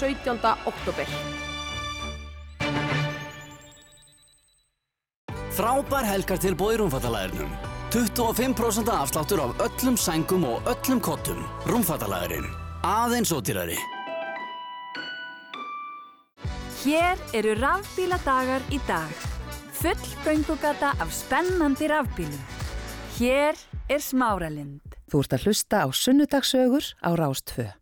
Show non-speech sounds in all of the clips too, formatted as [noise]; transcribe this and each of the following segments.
17. oktober. Frábær helgar til bóði rúmfattalæðurnum. 25% afsláttur af öllum sængum og öllum kottum. Rúmfattalæðurinn. Aðeins ódýrari. Hér eru rafbíladagar í dag. Full göngugata af spennandi rafbílum. Hér er Smáralind. Þú ert að hlusta á sunnudagsögur á Rástfö.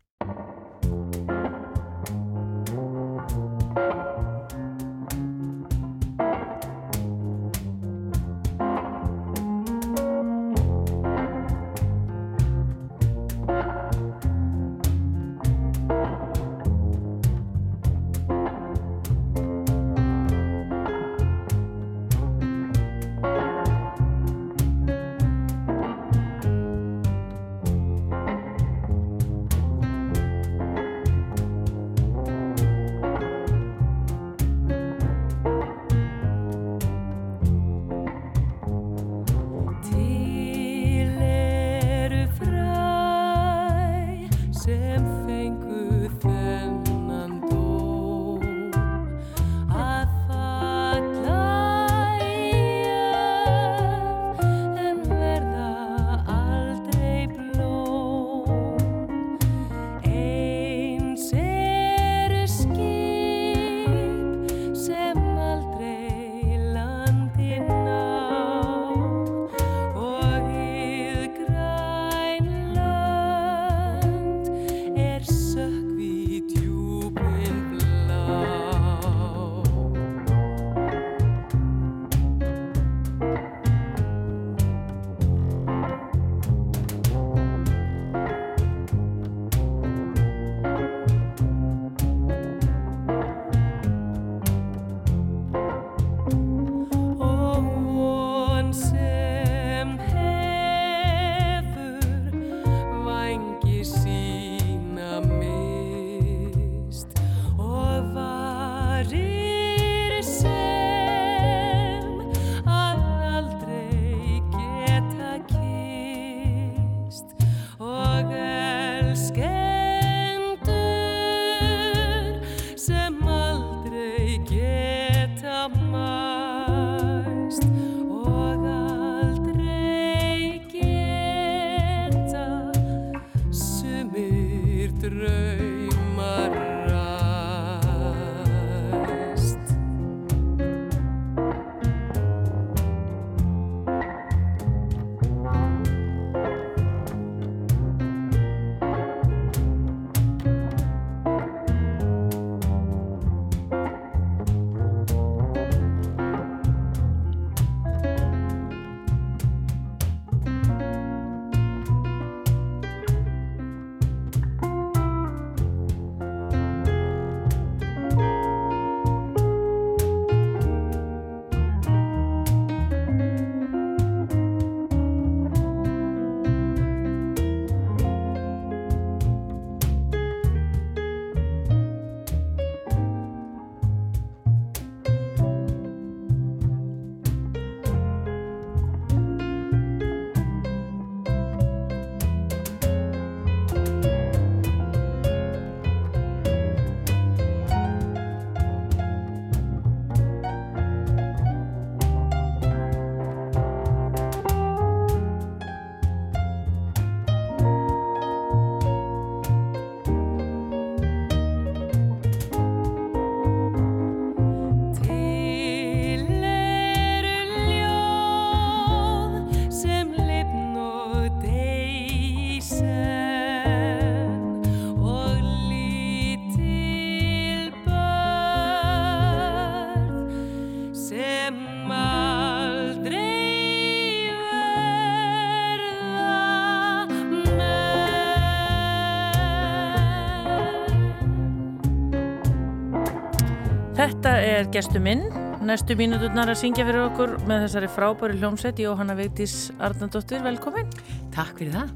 Er gestu minn, næstu mínuturnar að syngja fyrir okkur með þessari frábæri hljómsveit Jóhanna Vigdís Arnandóttir, velkomin. Takk fyrir það.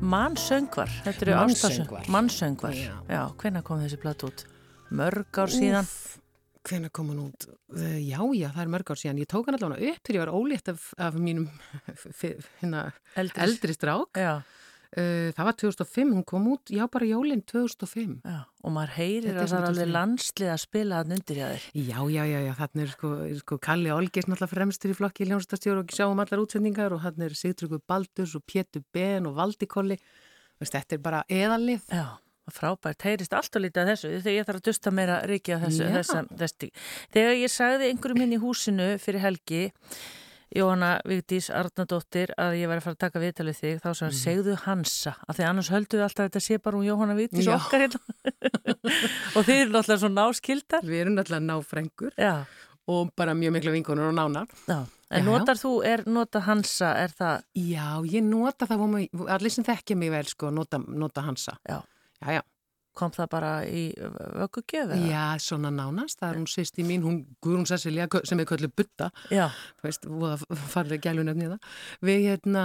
Mannsöngvar, þetta eru Mannsöngvar. Mannsöngvar, já, já hvenna kom þessi platt út? Mörg ár síðan? Úf, hvenna kom hann út? Uh, já, já, það er mörg ár síðan. Ég tók hann allavega upp þegar ég var ólétt af, af mínum [laughs] hérna, eldri strák. Já. Uh, það var 2005, hún kom út, já bara jólinn 2005. Já, og maður heyrir að það er alveg landslið að spila hann undir hjá þér. Já, já, já, já, þarna er sko, er sko Kalli Olgers náttúrulega fremstur í flokki í hljónstastjóru og sjáum allar útsendingar og þarna er Sigtryggur Baldurs og Pétur Ben og Valdi Kolli. Veist, þetta er bara eðalið. Já, frábært, heyrist allt og lítið að þessu þegar ég þarf að dusta meira rikið að þessu, þessa. Þegar ég sagði einhverjum hinn í húsinu fyrir helgi Jóhanna Vigdís Arnardóttir að ég væri að fara að taka viðtalið þig þá sagði hann, segðu Hansa. Af því annars höldu við alltaf að þetta sé bara um Jóhanna Vigdís Já. okkar hérna. [laughs] Og þið eru náttúrulega svo náskildar. Við erum náttúrulega náfrængur. Já, og bara mjög miklu vinkonur og nánar. já. En notar þú, er nota Hansa, er það? Já, ég nota það, allir sem þekkja mig vel sko, nota, nota hansa. Já, já. Kom það bara í vöggugjöf? Já, svona nánast, það er hún sýsti mín, hún Guðrún Cecilia, sem er kölluð Butta, þú veist, voða farlega gælunöfni það. Við, hérna,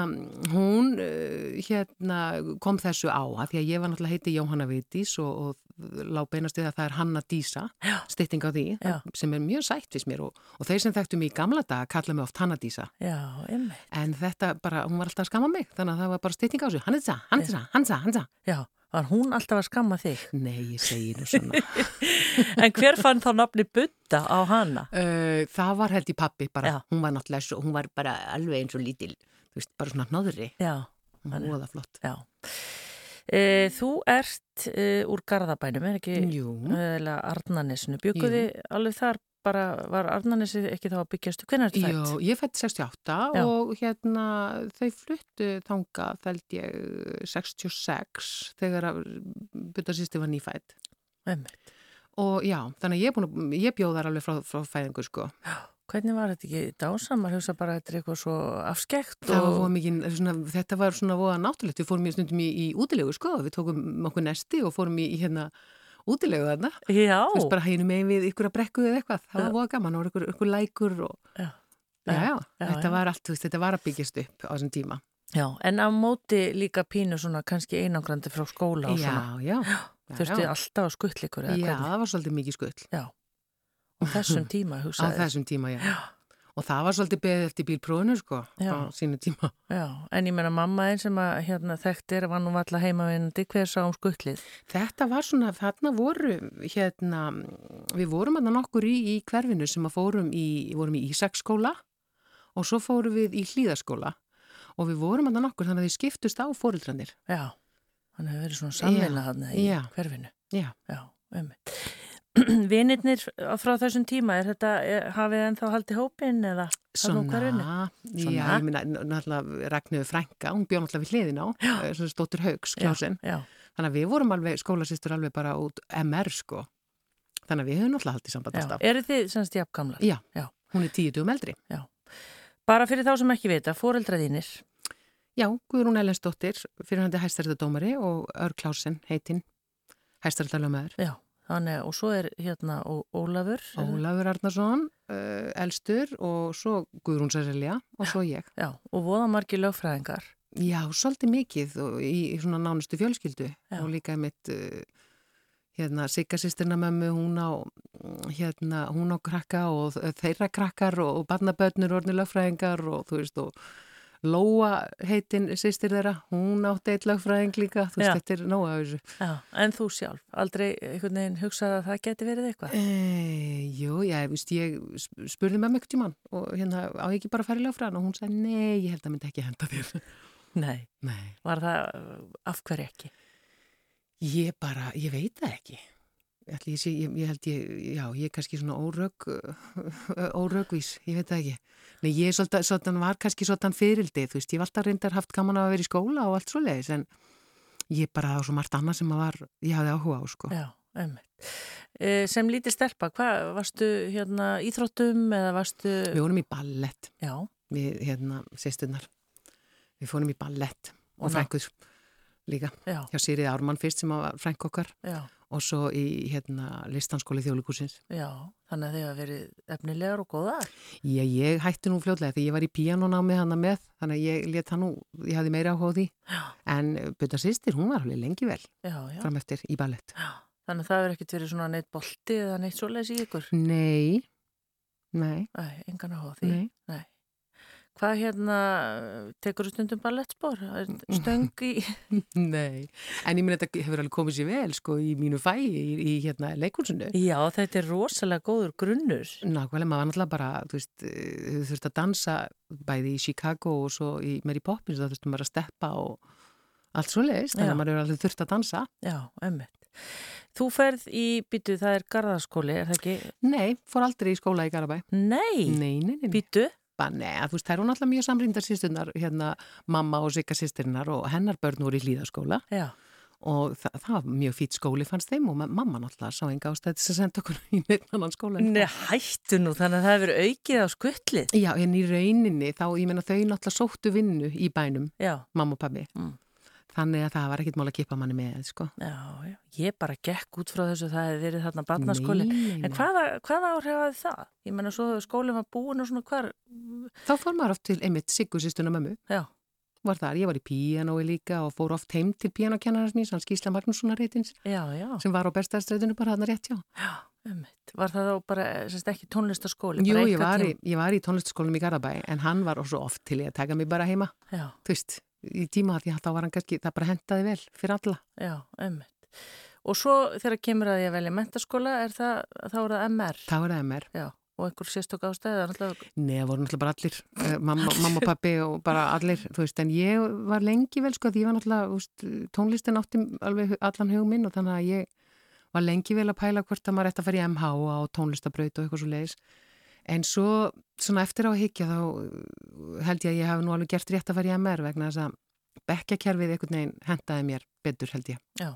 hún, eh, hérna, kom þessu á, að því að ég var náttúrulega heiti Jóhanna Vitís og, og lág beinast við að það er Hanna Dísa, stytting á því, Já. sem er mjög sætt við mér og, og þeir sem þekktu mig í gamla daga kalla mig oft Hanna Dísa. já, emmi En þetta bara, hún var alltaf að skamma mig, þannig að það var bara stytting á þessu, Hansa, Hansa, Hansa, Hansa. Já, var hún alltaf að skamma þig? Nei, ég segi nú svona. [laughs] En hver fann þá nafni Butta á hana? Uh, það var held í pappi bara, Já. hún var náttúrulega svo, hún var bara alveg eins og lítil, þú veist, bara svona náðri, Já, hún var voða flott. já. E, þú ert e, úr Garðabænum, er ekki Jú, eða Arnanesinu. Bygguði alveg þar bara, var Arnanesi ekki þá að byggjastu? Hvernig er þetta Jú, fætt? ég fætti 68 Já. og hérna þau fluttu þanga þeld ég 66 þegar að byttarsýsti var nýfætt. Emmi. Og já, þannig að ég, búin að, ég bjóð þar alveg frá, frá fæðingu sko. Hvernig var þetta ekki dásamar? Hjósa bara að þetta er eitthvað svo afskekt var og... voða mikið, svona, þetta var svona voða náttúrulegt, við fórum í í, í útilegu sko, við tókum okkur nesti og fórum í, í hérna útilegu þarna. Já, þú veist, bara hænum megin við ykkur að brekku eða eitthvað, það Já. var voða gaman, það var ykkur, ykkur lækur og Já. já, já, Já, þetta já. var allt, veist, þetta var að byggjast upp á þessum tíma. já, en á móti líka pínu svona kannski einangrandi frá skóla og svona. Já, já, já, Þurfti já. alltaf að skuttlikur eða Já, hvernig? það var svolítið mikið skull Já, á þessum tíma á hugsaði. þessum tíma, já. Og það var svolítið beðið eftir bílprófinu, sko, Já. á sínu tíma. Já, en ég meina mamma einn sem að hérna, þekkt er var nú alltaf heimavinnandi hver sá um skuttlið. Þetta var svona, þarna voru, hérna, við vorum að nokkur í, í hverfinu sem að fórum í, vorum í Ísaksskóla og svo fórum við í Hlíðaskóla og við vorum að nokkur þannig að þið skiptust á fórildranir. Já, hann hefur verið svona samveila hann í hverfinu. Já. Já, um. [clears throat] Vinirnir frá þessum tíma, er þetta, er, hafið þið ennþá haldið hópin eða hverfinu? já, Svona. ég minna, náttúrulega Ragnöðu Frænka, hún bjó náttúrulega við hliðin á, svona stóttur Haugs, Klásin. Já, Þannig að við vorum alveg, skólasýstur alveg bara út MR, sko. Þannig að við höfum náttúrulega haldið samband já. alltaf. Eru þið semst jafngamlar? Já, Já. hún er tíu dugum eldri. Bara fyrir þá sem ekki vita, fóreldraðínir. Já, Guðrún Ellensdóttir, fyrir hann hæstærdadómari og Ör Klásin, heitinn, hæstærdalöfumæður. Já, þannig, og svo er hérna Ólafur. Ólafur Arnarsson, uh, elstur og svo Guðrún Sesselja og svo ég. Já, og voðamarki lögfræðingar. Já, svolítið mikið í, í svona nánustu fjölskyldu Já. og líka mitt uh, hérna Sigga sýstirna mömmu, hún á hérna, hún á krakka og þeirra krakkar og, og barnabönnur orðni lögfræðingar og þú veist og Lóa heitin sýstir þeirra, hún átti eitt lögfræðing líka, þú veist, þetta er nóga af þessu. Já, en þú sjálf, aldrei einhvern veginn hugsaði að það geti verið eitthvað? E, jú, já, ég veist, ég sp- spurði með mjög tíman og hérna á ekki bara að fara í lögfræðin og hún sagði, nei, ég held að myndi ekki henda þér. [laughs] Nei. Nei. Var það af hverju ekki? Ég bara, ég veit það ekki. Ég, ég, ég held ég, já, ég er kannski svona órög, [laughs] órögvís, ég veit það ekki. Nei, ég er svolítið, svolítið, var kannski svolítið fyririldið, þú veist, ég hef alltaf reyndar haft gaman að vera í skóla og allt svo leiðis, en ég bara var svo margt annað sem var, ég hafði áhuga á, sko. Já, einmitt. E, sem lítið stelpa, hvað, varstu hérna íþróttum eða varstu... Við vorum í ballett, Já, við, hérna, sýsturnar. Við fórum í ballett og frængur líka. já, Hjá Sýrið Ármann fyrst sem var frænk okkar já, og svo í, hérna, listanskóli þjóðlíkusins. já. Þannig að þið hafa verið efnilegar og góðar. Já, ég hætti nú fljóðlega því ég var í píanónámi hana með, þannig að ég let það nú, ég hafði meira á því. Já, En Butta sýstir, hún var alveg lengi vel já, já. fram eftir í ballett. já. Þannig að það verið ekkert verið svona neitt bolti eða neitt svoleiðis í ykkur. Nei, nei, Nei, engan á því. nei. Hvað hérna, tekur þú stundum ballettspor? [laughs] Stöng í... Nei, en ég minn þetta hefur alveg komið sér vel sko í mínu fæi í, í hérna leikunsinu. Já, þetta er rosalega góður grunnur. Nákvæmlega, maður var náttúrulega bara, þú veist, þú þurft að dansa bæði í Chicago og svo í Mary Poppins, þá þurftum maður að steppa og allt svo leiðist, þannig að maður er alveg þurft að dansa. Já, ömmit. Þú ferð í, býtu, það er gardaskóli, er það ekki? Nei, fór aldrei í skóla í Garabæ. Nei? Nei, nei, nei. Býtu? Nei, þú veist, það er hún alltaf mjög samrýndar sýstunar, hérna, mamma og Sigga sýsturinnar og hennar börn voru í hlýðaskóla. Já. Og það, það var mjög fít skóli fannst þeim og mamma náttúrulega sá enga ástæði að senda okkur í neitt annan skóla. Nei, hættu nú, þannig að það hefur aukið á skuttlið. Já, en í rauninni þá, ég menna þau náttúrulega sóttu vinnu í bænum, Já. mamma og pabbi. Mm. Þannig að það var ekkit mál að kipa manni með, sko. Já, já, ég bara gekk út frá þessu, það hefði verið þarna barnaskóli. En hvaða, hvaða áhrifaði það? Ég menna, svo skólinn var búin og svona hvar... Þá fór maður oft til einmitt Siggursistuna mömmu. Já. Var þar, ég var í píanói líka og fór oft heim til píanókennarins mín, sann Skísla Magnússonar reytins. Já, já. Sem var á bestæðstræðinu bara hann rétt, já. Já, einmitt. Var það þá bara, semst ekki tónlistaskóli? Jú, ég var, í, ég var í tónlistaskólinum í Garabæ, en hann var svo oft til ég að taka mig bara heima. Já. Þú veist, í tíma því að þá var hann kannski, það bara hendaði vel fyrir alla. Já, einmitt. Og svo þegar kemur að ég velja mentaskóla, er það, þá er það MR? Þá er það MR. Já, og einhver sérstök ástæði? Alltaf... Nei, það voru náttúrulega bara allir, uh, mamma, mamma og pappi og bara allir, þú veist, en ég var lengi vel, sko, því ég var náttúrulega, tónlistin átti alveg allan hugum minn og þannig að ég var lengi vel að pæla hvort að maður ætti að fara í MH á tónlistabraut og eitthvað svo leiðis. En svo, svona eftir á að higgja þá held ég að ég hafi nú alveg gert rétt að fara í MR vegna þess að bekkjakerfið einhvern veginn hendaði mér betur held ég. Já,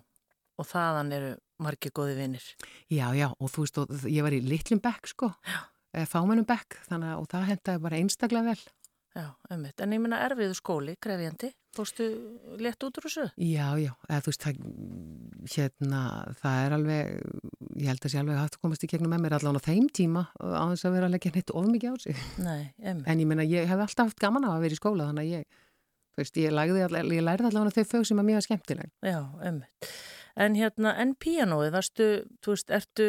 og þaðan eru margir góði vinnir. Já, já, og þú veist, og, ég var í litlum bekk sko, fámennum bekk, þannig að það hendaði bara einstaklega vel. Já, ummitt, en ég menna erfiðu skóli, krefjandi, fórstu létt út úr þessu? Já, já, eða þú veist, það, hérna, það er alveg, ég held að sé alveg hægt að komast í gegnum með mér allavega á þeim tíma á þess að vera að leggja neitt of mikið á sig. Nei, ummitt. En ég menna, ég hef alltaf haft gaman á að vera í skóla, þannig að ég, veist, ég, lagði, ég lærði allavega þau fög sem er mjög skemmtileg. Já, ummitt. En hérna, en píanóið, varstu, þú veist, ertu,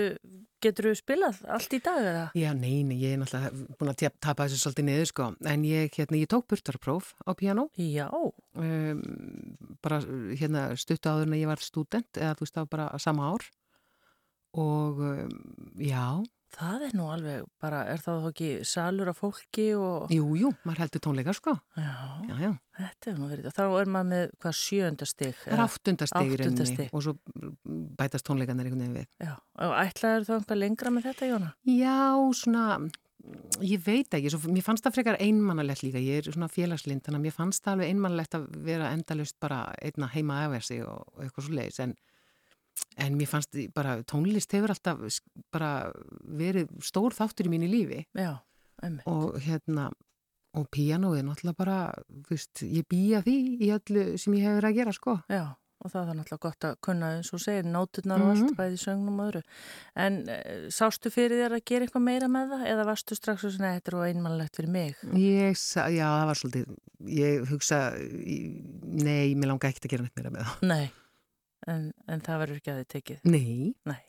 getur þú spilað allt í dag eða? Já, neini, ég er náttúrulega búin að tapa þessu svolítið niður, sko. En ég, hérna, ég tók burtarpróf á píanó. Já. Um, bara, hérna, stuttu áður en ég var student, eða þú veist, var bara sama ár. Og, um, já. Það er nú alveg, bara, er það ekki salur af fólki og... Jú, jú, maður heldur tónleikar, sko. Já, já, já. Þetta er nú verið, þá er maður með hvað sjöndastig? Það er áttundastig í rauninni og svo bætast tónleikarnir einhvern veginn við. Já, og ætlaður þá einhver lengra með þetta, Jóna? Já, svona, ég veit ekki, svo, mér fannst það frekar einmannalegt líka, ég er svona félagslind, þannig að mér fannst það alveg einmannalegt að vera endalust bara einna heima aðversi og, og eitthvað svo leiðis, en En mér fannst bara, tónlist hefur alltaf bara verið stór þáttur í mínu lífi. Já. Og hérna, og píanóið náttúrulega bara, veist, ég býja því í öllu sem ég hefur að gera, sko. Já, og það er náttúrulega gott að kunna, eins og segir, nóturnar og allt, Mhm. bæði sögnum og öðru. En e, sástu fyrir þér að gera eitthvað meira með það, eða varstu strax og svona, er einmannlegt fyrir mig? Ég, já, það var svolítið, ég hugsa, nei, mér langa ekkert að gera neitt meira með það. Nei, en, en það verður ekki að þið tekið. Nei. Nei.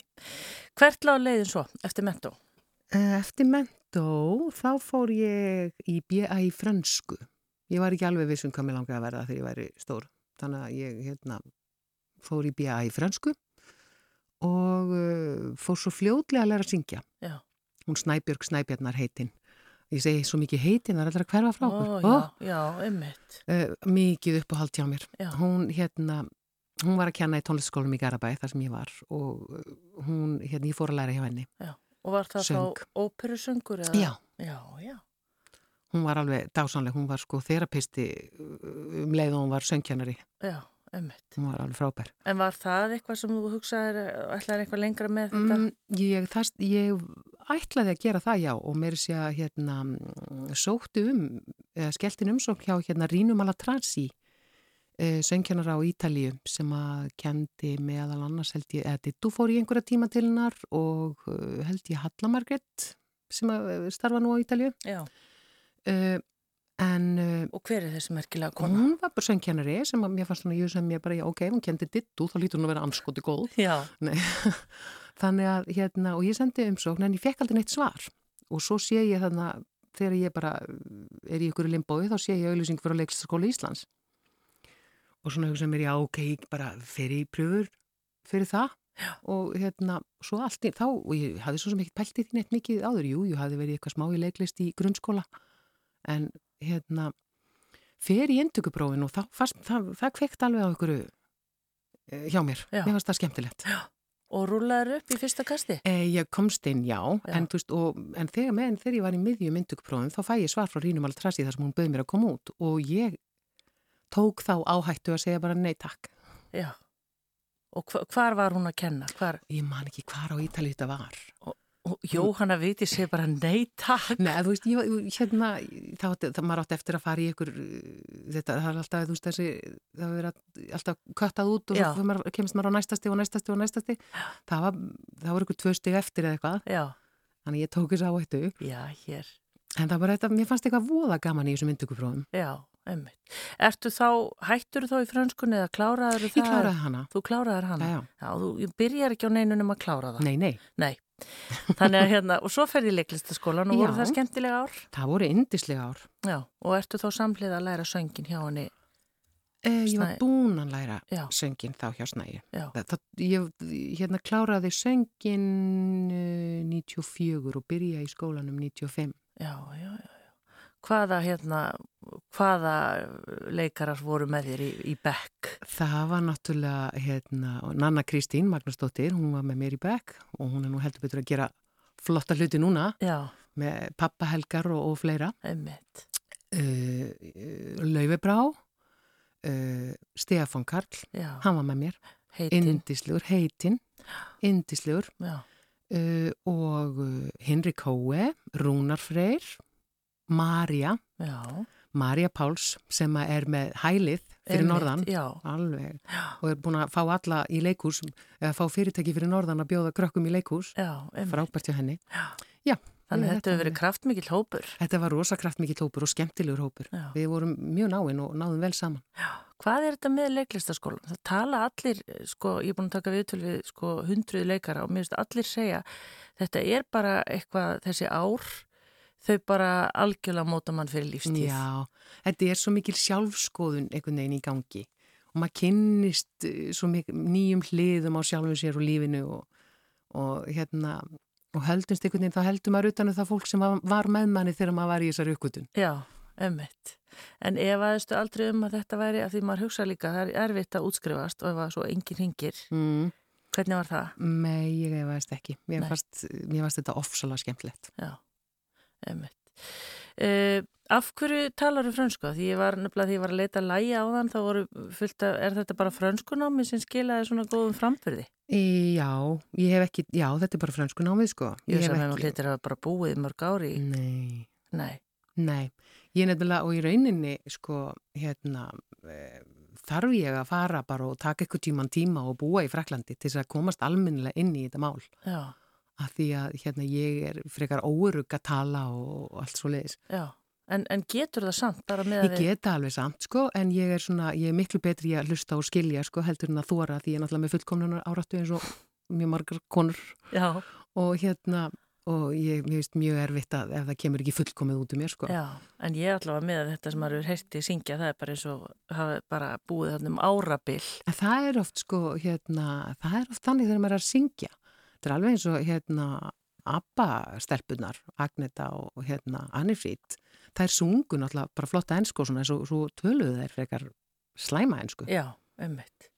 Hvert lág leiðin svo, eftir mentó? Eh, Eftir mentó, þá fór ég í BA í frönsku. Ég var ekki alveg viss um hvað mér langaði að verða þegar ég væri stór. Þannig að ég hérna, fór í BA í frönsku og uh, fór svo fljótlega að læra að syngja. Já. Hún Snæbjörg Snæbjarnar heitinn. Ég segi svo mikið heitinn, það er allra hverfa frá okkur. Ó, já, já, einmitt. Uh, mikið upp á hald hjá mér. Já. Hún, hérna, hún var að kenna í tónlistaskólum í Garabæ, þar sem ég var og uh, hún, hérna, ég fór að læra hjá henni. Já. Og var það Söng. þá óperusöngur? Já. Já, já. Hún var alveg dásanleg, hún var sko þerapisti um leið og hún var söngkjannari. Já, einmitt. Hún var alveg frábær. En var það eitthvað sem þú hugsaðir, ætlaðir eitthvað lengra með þetta? Mm, ég, það, ég ætlaði að gera það já og mér sé að hérna mm, sóttu um, eða skelltin umsók hjá hérna Rínu Malatrasi eh, söngkjannara á Ítalíu sem að kendi meðal annars held ég, eða Dittu fór í einhverja tíma til hennar og eh, held ég Halla Margrét sem að eh, starfa nú á Ítalíu. Já. Uh, en uh, Og hver er þessi merkilega kona? hún var bara söngkennari sem að mér fannst hún að ég sem ég bara, já, ok, ef hún kendi dittu þá lítur hún að vera anskoti góð Já. Nei. [laughs] þannig að, hérna, og ég sendi umsókn en ég fekk aldrei neitt svar og svo sé ég þarna þegar ég bara er í ykkur limbói þá sé ég auðlýsing fyrir að leiklistaskóla Íslands og svona hugsa mér, já ok, ég bara fer í pröfur fyrir það já. og hérna, svo allt í þá og ég hafði svo sem ekki pælt í því neitt mikið áður jú, ég hafði verið eitthvað smá í leiklist í grunnskóla en hérna fer í endugubrófin og það, fast, það, það kveikt alveg á ykkur eh, hjá mér, já. mér fannst það skemmtilegt Já Og rúlaður upp í fyrsta kasti? Eh, ég komst inn, já, já. En, veist, og, en þegar, með, þegar ég var í miðjum myndugprófum þá fæ ég svar frá Rínum Altrassi þar sem hún bauð mér að koma út og ég tók þá áhættu að segja bara nei takk. Já, og hvar var hún að kenna? Hvar? Ég man ekki hvar á Ítalið þetta var. Og, og Jóhanna viti sé bara nei takk. Nei, þú veist, ég, hérna, það, það maður átti eftir að fara í ykkur, þetta, það er alltaf, þú veist, þessi, það verið alltaf köttað út og svo maður, kemst maður á næstasti og næstasti og næstasti. Það var, það voru ykkur tvö stygg eftir eða eitthvað. Já. Þannig ég tók þess að á eittu. Já, hér. En það var þetta, mér fannst eitthvað voða gaman í þessum myndugufróðum. Já. Einmitt. Ertu þá, hættur þú þá í frönskunni eða kláraður það? Ég kláraði hana. Þú kláraði hana? Já, já. Já, þú byrjar ekki á neinunum að klára það? Nei, nei. Nei, þannig að hérna, og svo ferði í leiklistaskólan og voru það skemmtilega ár? Það voru indislega ár. Já, og ertu þá samlið að læra söngin hjá henni? Eh, ég var búin að læra já. söngin þá hjá Snægi. Það, ég hérna kláraði söngin uh, 94 og byrja í skólanum 95. Já, já, já hvaða, hérna, hvaða leikarar voru með þér í, í Beck? Það var náttúrulega hérna, Nanna Kristín Magnúsdóttir, hún var með mér í Beck og hún er nú heldur betur að gera flotta hluti núna Já. með pappahelgar og, og fleira. Einmitt. Uh, Lauvebrá, uh, Stefan Karl, Já. hann var með mér. Heitin. Indislegur, heitin, indislegur. Uh, og Henrik Hóe, Rúnar Freyr, Marja, Marja Páls sem er með hælið fyrir Einmitt, norðan. já. alveg. Og er búin að fá alla í leikús eða fá fyrirtæki fyrir norðan að bjóða krökkum í leikús frábært hjá henni. Já. Já, Þannig að þetta hefur verið kraftmikill hópur. Þetta var rosa kraftmikill hópur og skemmtilegur hópur. Við vorum mjög náinn og náðum vel saman. Hvað er þetta með leiklistaskólan? Það tala allir, sko, ég er búin að taka viðtöl við sko, hundruð leikara og mér finnst allir segja þetta er bara eitthvað þessi ár þau bara algjörlega móta mann fyrir lífstíð. Já, þetta er svo mikil sjálfskoðun einhvern veginn í gangi og maður kynnist eh, svo mikil nýjum hliðum á sjálfum sér og lífinu og, og hérna og heldumst einhvern veginn, þá heldum maður utan um það fólk sem var með manni þegar maður var í þessari uppgötun. Já, ömmit. En ef aðeistu aldrei um að þetta væri, að því maður hugsa líka, það er erfitt að útskrifast og ef það svo engin hingir, mm. hvernig var það? Nei, ég veist ekki. Mér fannst, þetta ofsalega skemmtilegt. Já. Uh, af hverju talar þú frönsku? Því ég var nefnilega því ég var að leita læja á þann þá voru fullt að, er þetta bara frönskunámi sem skilaði svona góðum framfyrði? Já, ég hef ekki, já þetta er bara frönskunámið sko. Ég sem hefur hlutir að bara búið mörg ári. Nei. Nei. Nei, ég nefnilega og í rauninni sko hérna e, þarf ég að fara bara og taka eitthvað tíman tíma og búa í Fraklandi til þess að komast alminnilega inn í þetta mál. Já að því að hérna, ég er frekar óurug að tala og allt svo leiðis. Já, en, en getur það samt bara með að við... Ég geta alveg samt sko, en ég er svona, ég er miklu betri að hlusta og skilja sko heldur en að þóra því ég er náttúrulega með fullkomnunar áratu eins og mjög margar konur. Já. Og hérna, og ég veist mjög erfitt að ef það kemur ekki fullkomið út um mér sko. Já, en ég er allavega með að þetta sem maður heyrtið syngja, það er bara eins og hafa bara búið þarna um árabill. En það er oft sko, hérna, það er oft þannig þegar maður er að syngja Þetta er alveg eins og hérna ABBA-stelpunar, Agneta og hérna Annifrít. Það er sungu náttúrulega bara flotta ennsku og svona eins og svo töluðu þeir frekar slæma ennsku. Já, ummitt.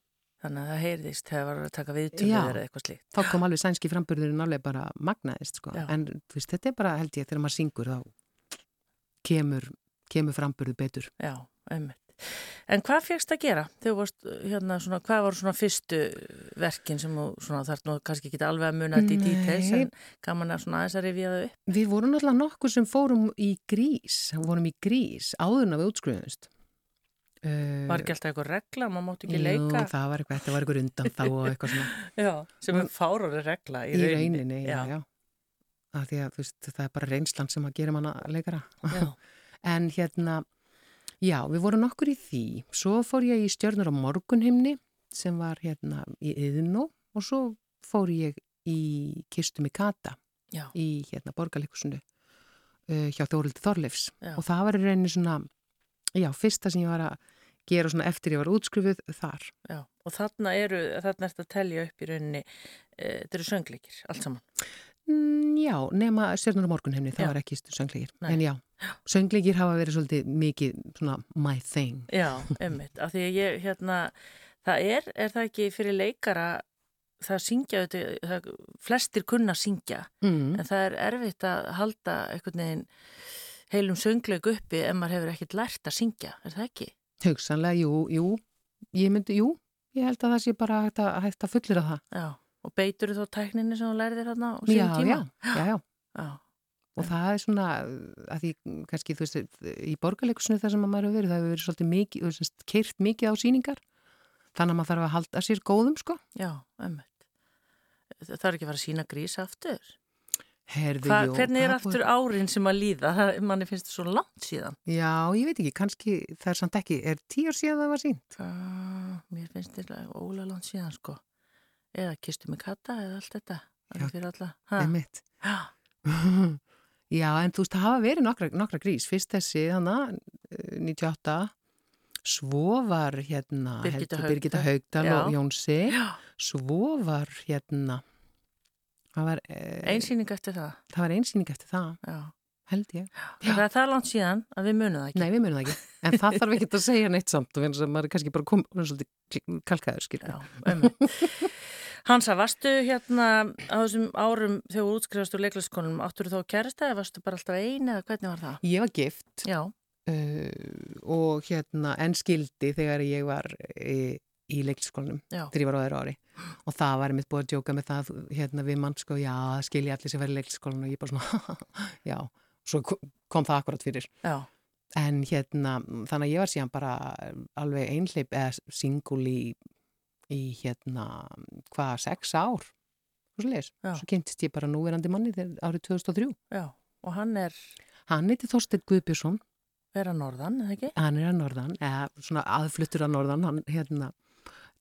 Þannig að það heyrðist þegar það var að taka viðtöluður eða eitthvað slíkt. Þá kom alveg sænski frambörðurinn alveg bara magnaðist sko. Já. En veist, þetta er bara held ég þegar maður syngur þá kemur, kemur frambörðu betur. Já, ummitt. En hvað fegst að gera? Varst, hérna, svona, hvað var svona fyrstu verkin sem þarf nú kannski ekki alveg að muna þetta í details en gaman að svona aðeins að rifja þau upp? Við vorum náttúrulega nokkur sem fórum í grís, vorum í grís áðurna við útskruðumst. Uh, var ekki alltaf eitthvað regla, maður mátti ekki jú, leika? Jú, það var eitthvað, þetta var eitthvað undan þá og eitthvað svona. [laughs] já, sem er fárori regla í, í rauninni. rauninni já, já. Að því að veist, það er bara reynslan sem að gera manna leikara. [laughs] en hérna Já, við vorum okkur í því. Svo fór ég í stjörnur á morgunhimni sem var hérna í Yðnó og svo fór ég í Kistum í Kata Já. í hérna borgarleikusinu uh, hjá Þórildi Þorleifs Já. og það var í rauninni svona, já, fyrsta sem ég var að gera svona eftir ég var útskrifuð þar. Já, og þarna eru, þarna ertu að telja upp í rauninni, e, þetta eru söngleikir, allt saman. Mm, já, nema Stjörnur og morgunheimni, það Já. var ekki söngleikir. Nei. En já, söngleikir hafa verið svolítið mikið svona my thing. Já, ummitt, af því að ég, hérna, það er, er það ekki fyrir leikara, það syngja, það, flestir kunna syngja, Mm. en það er erfitt að halda einhvern veginn heilum söngleik uppi ef maður hefur ekkert lært að syngja, er það ekki? Hugsanlega, jú, jú, ég myndi, jú, ég held að það sé bara hægt að, hægt að fullir að það. Já, og beitur þú þá tækninni sem þú lærðir þarna á Já, síðan já, tíma? já, já. Já, Og það er svona, að því kannski, þú veist, í borgarleikusinu þar sem að maður hefur verið, það hefur verið svolítið mikið, keirt mikið á síningar. Þannig að maður þarf að halda sér góðum, sko. já, ummitt. Það er ekki að fara að sína grís aftur. Herðu, Hva, jú, hvernig er aftur árin sem að líða? Það, manni finnst það svo langt síðan. Já, ég veit ekki, kannski það er samt ekki, er tíu ár síðan það var sínt? Uh, mér finnst þetta ólega langt síðan sko. Eða kistu mig katta eða allt þetta. Já. Já, [gasps] Já, en þú veist, það hafa verið nokkra, nokkra grís. Fyrst þessi, hana, 98, svo var hérna, Birgitta. Haugdal Já. og Jónsi, Já. svo var hérna, það var, eh, einsýning eftir það. það var einsýning eftir það, Já. held ég. Það er langt síðan að við munum það ekki. Nei, við munum það ekki. En það þarf ekki að segja neitt samt og finnst að maður er kannski bara komið svolítið kalkaður, skilja. Einmitt. Hansa, varstu hérna á þessum árum þegar þú útskrifast úr leiklæskonum, áttur þú þá kærasta eða varstu bara alltaf eina eða hvernig var það? Ég var gift uh, og hérna en skildi þegar ég var í, í leiklisskólanum Já. þegar ég var á öðru ári og það var mitt búið að djóka með það hérna við mann sko, já, skilji allir sem verið í leiklisskólanum og ég bara svona, [laughs] já svo ko- kom það akkurat fyrir já, en hérna, þannig að ég var síðan bara alveg einhleip eða singul í, í hérna hvað, sex ár og svo leis, Já. svo kynntist ég bara núverandi manni árið 2003 já. Og hann er hann heiti Þorsteinn Guðbjörnsson vera norðan, eða ekki? hann er að norðan, eða svona aðfluttur að norðan, hann hérna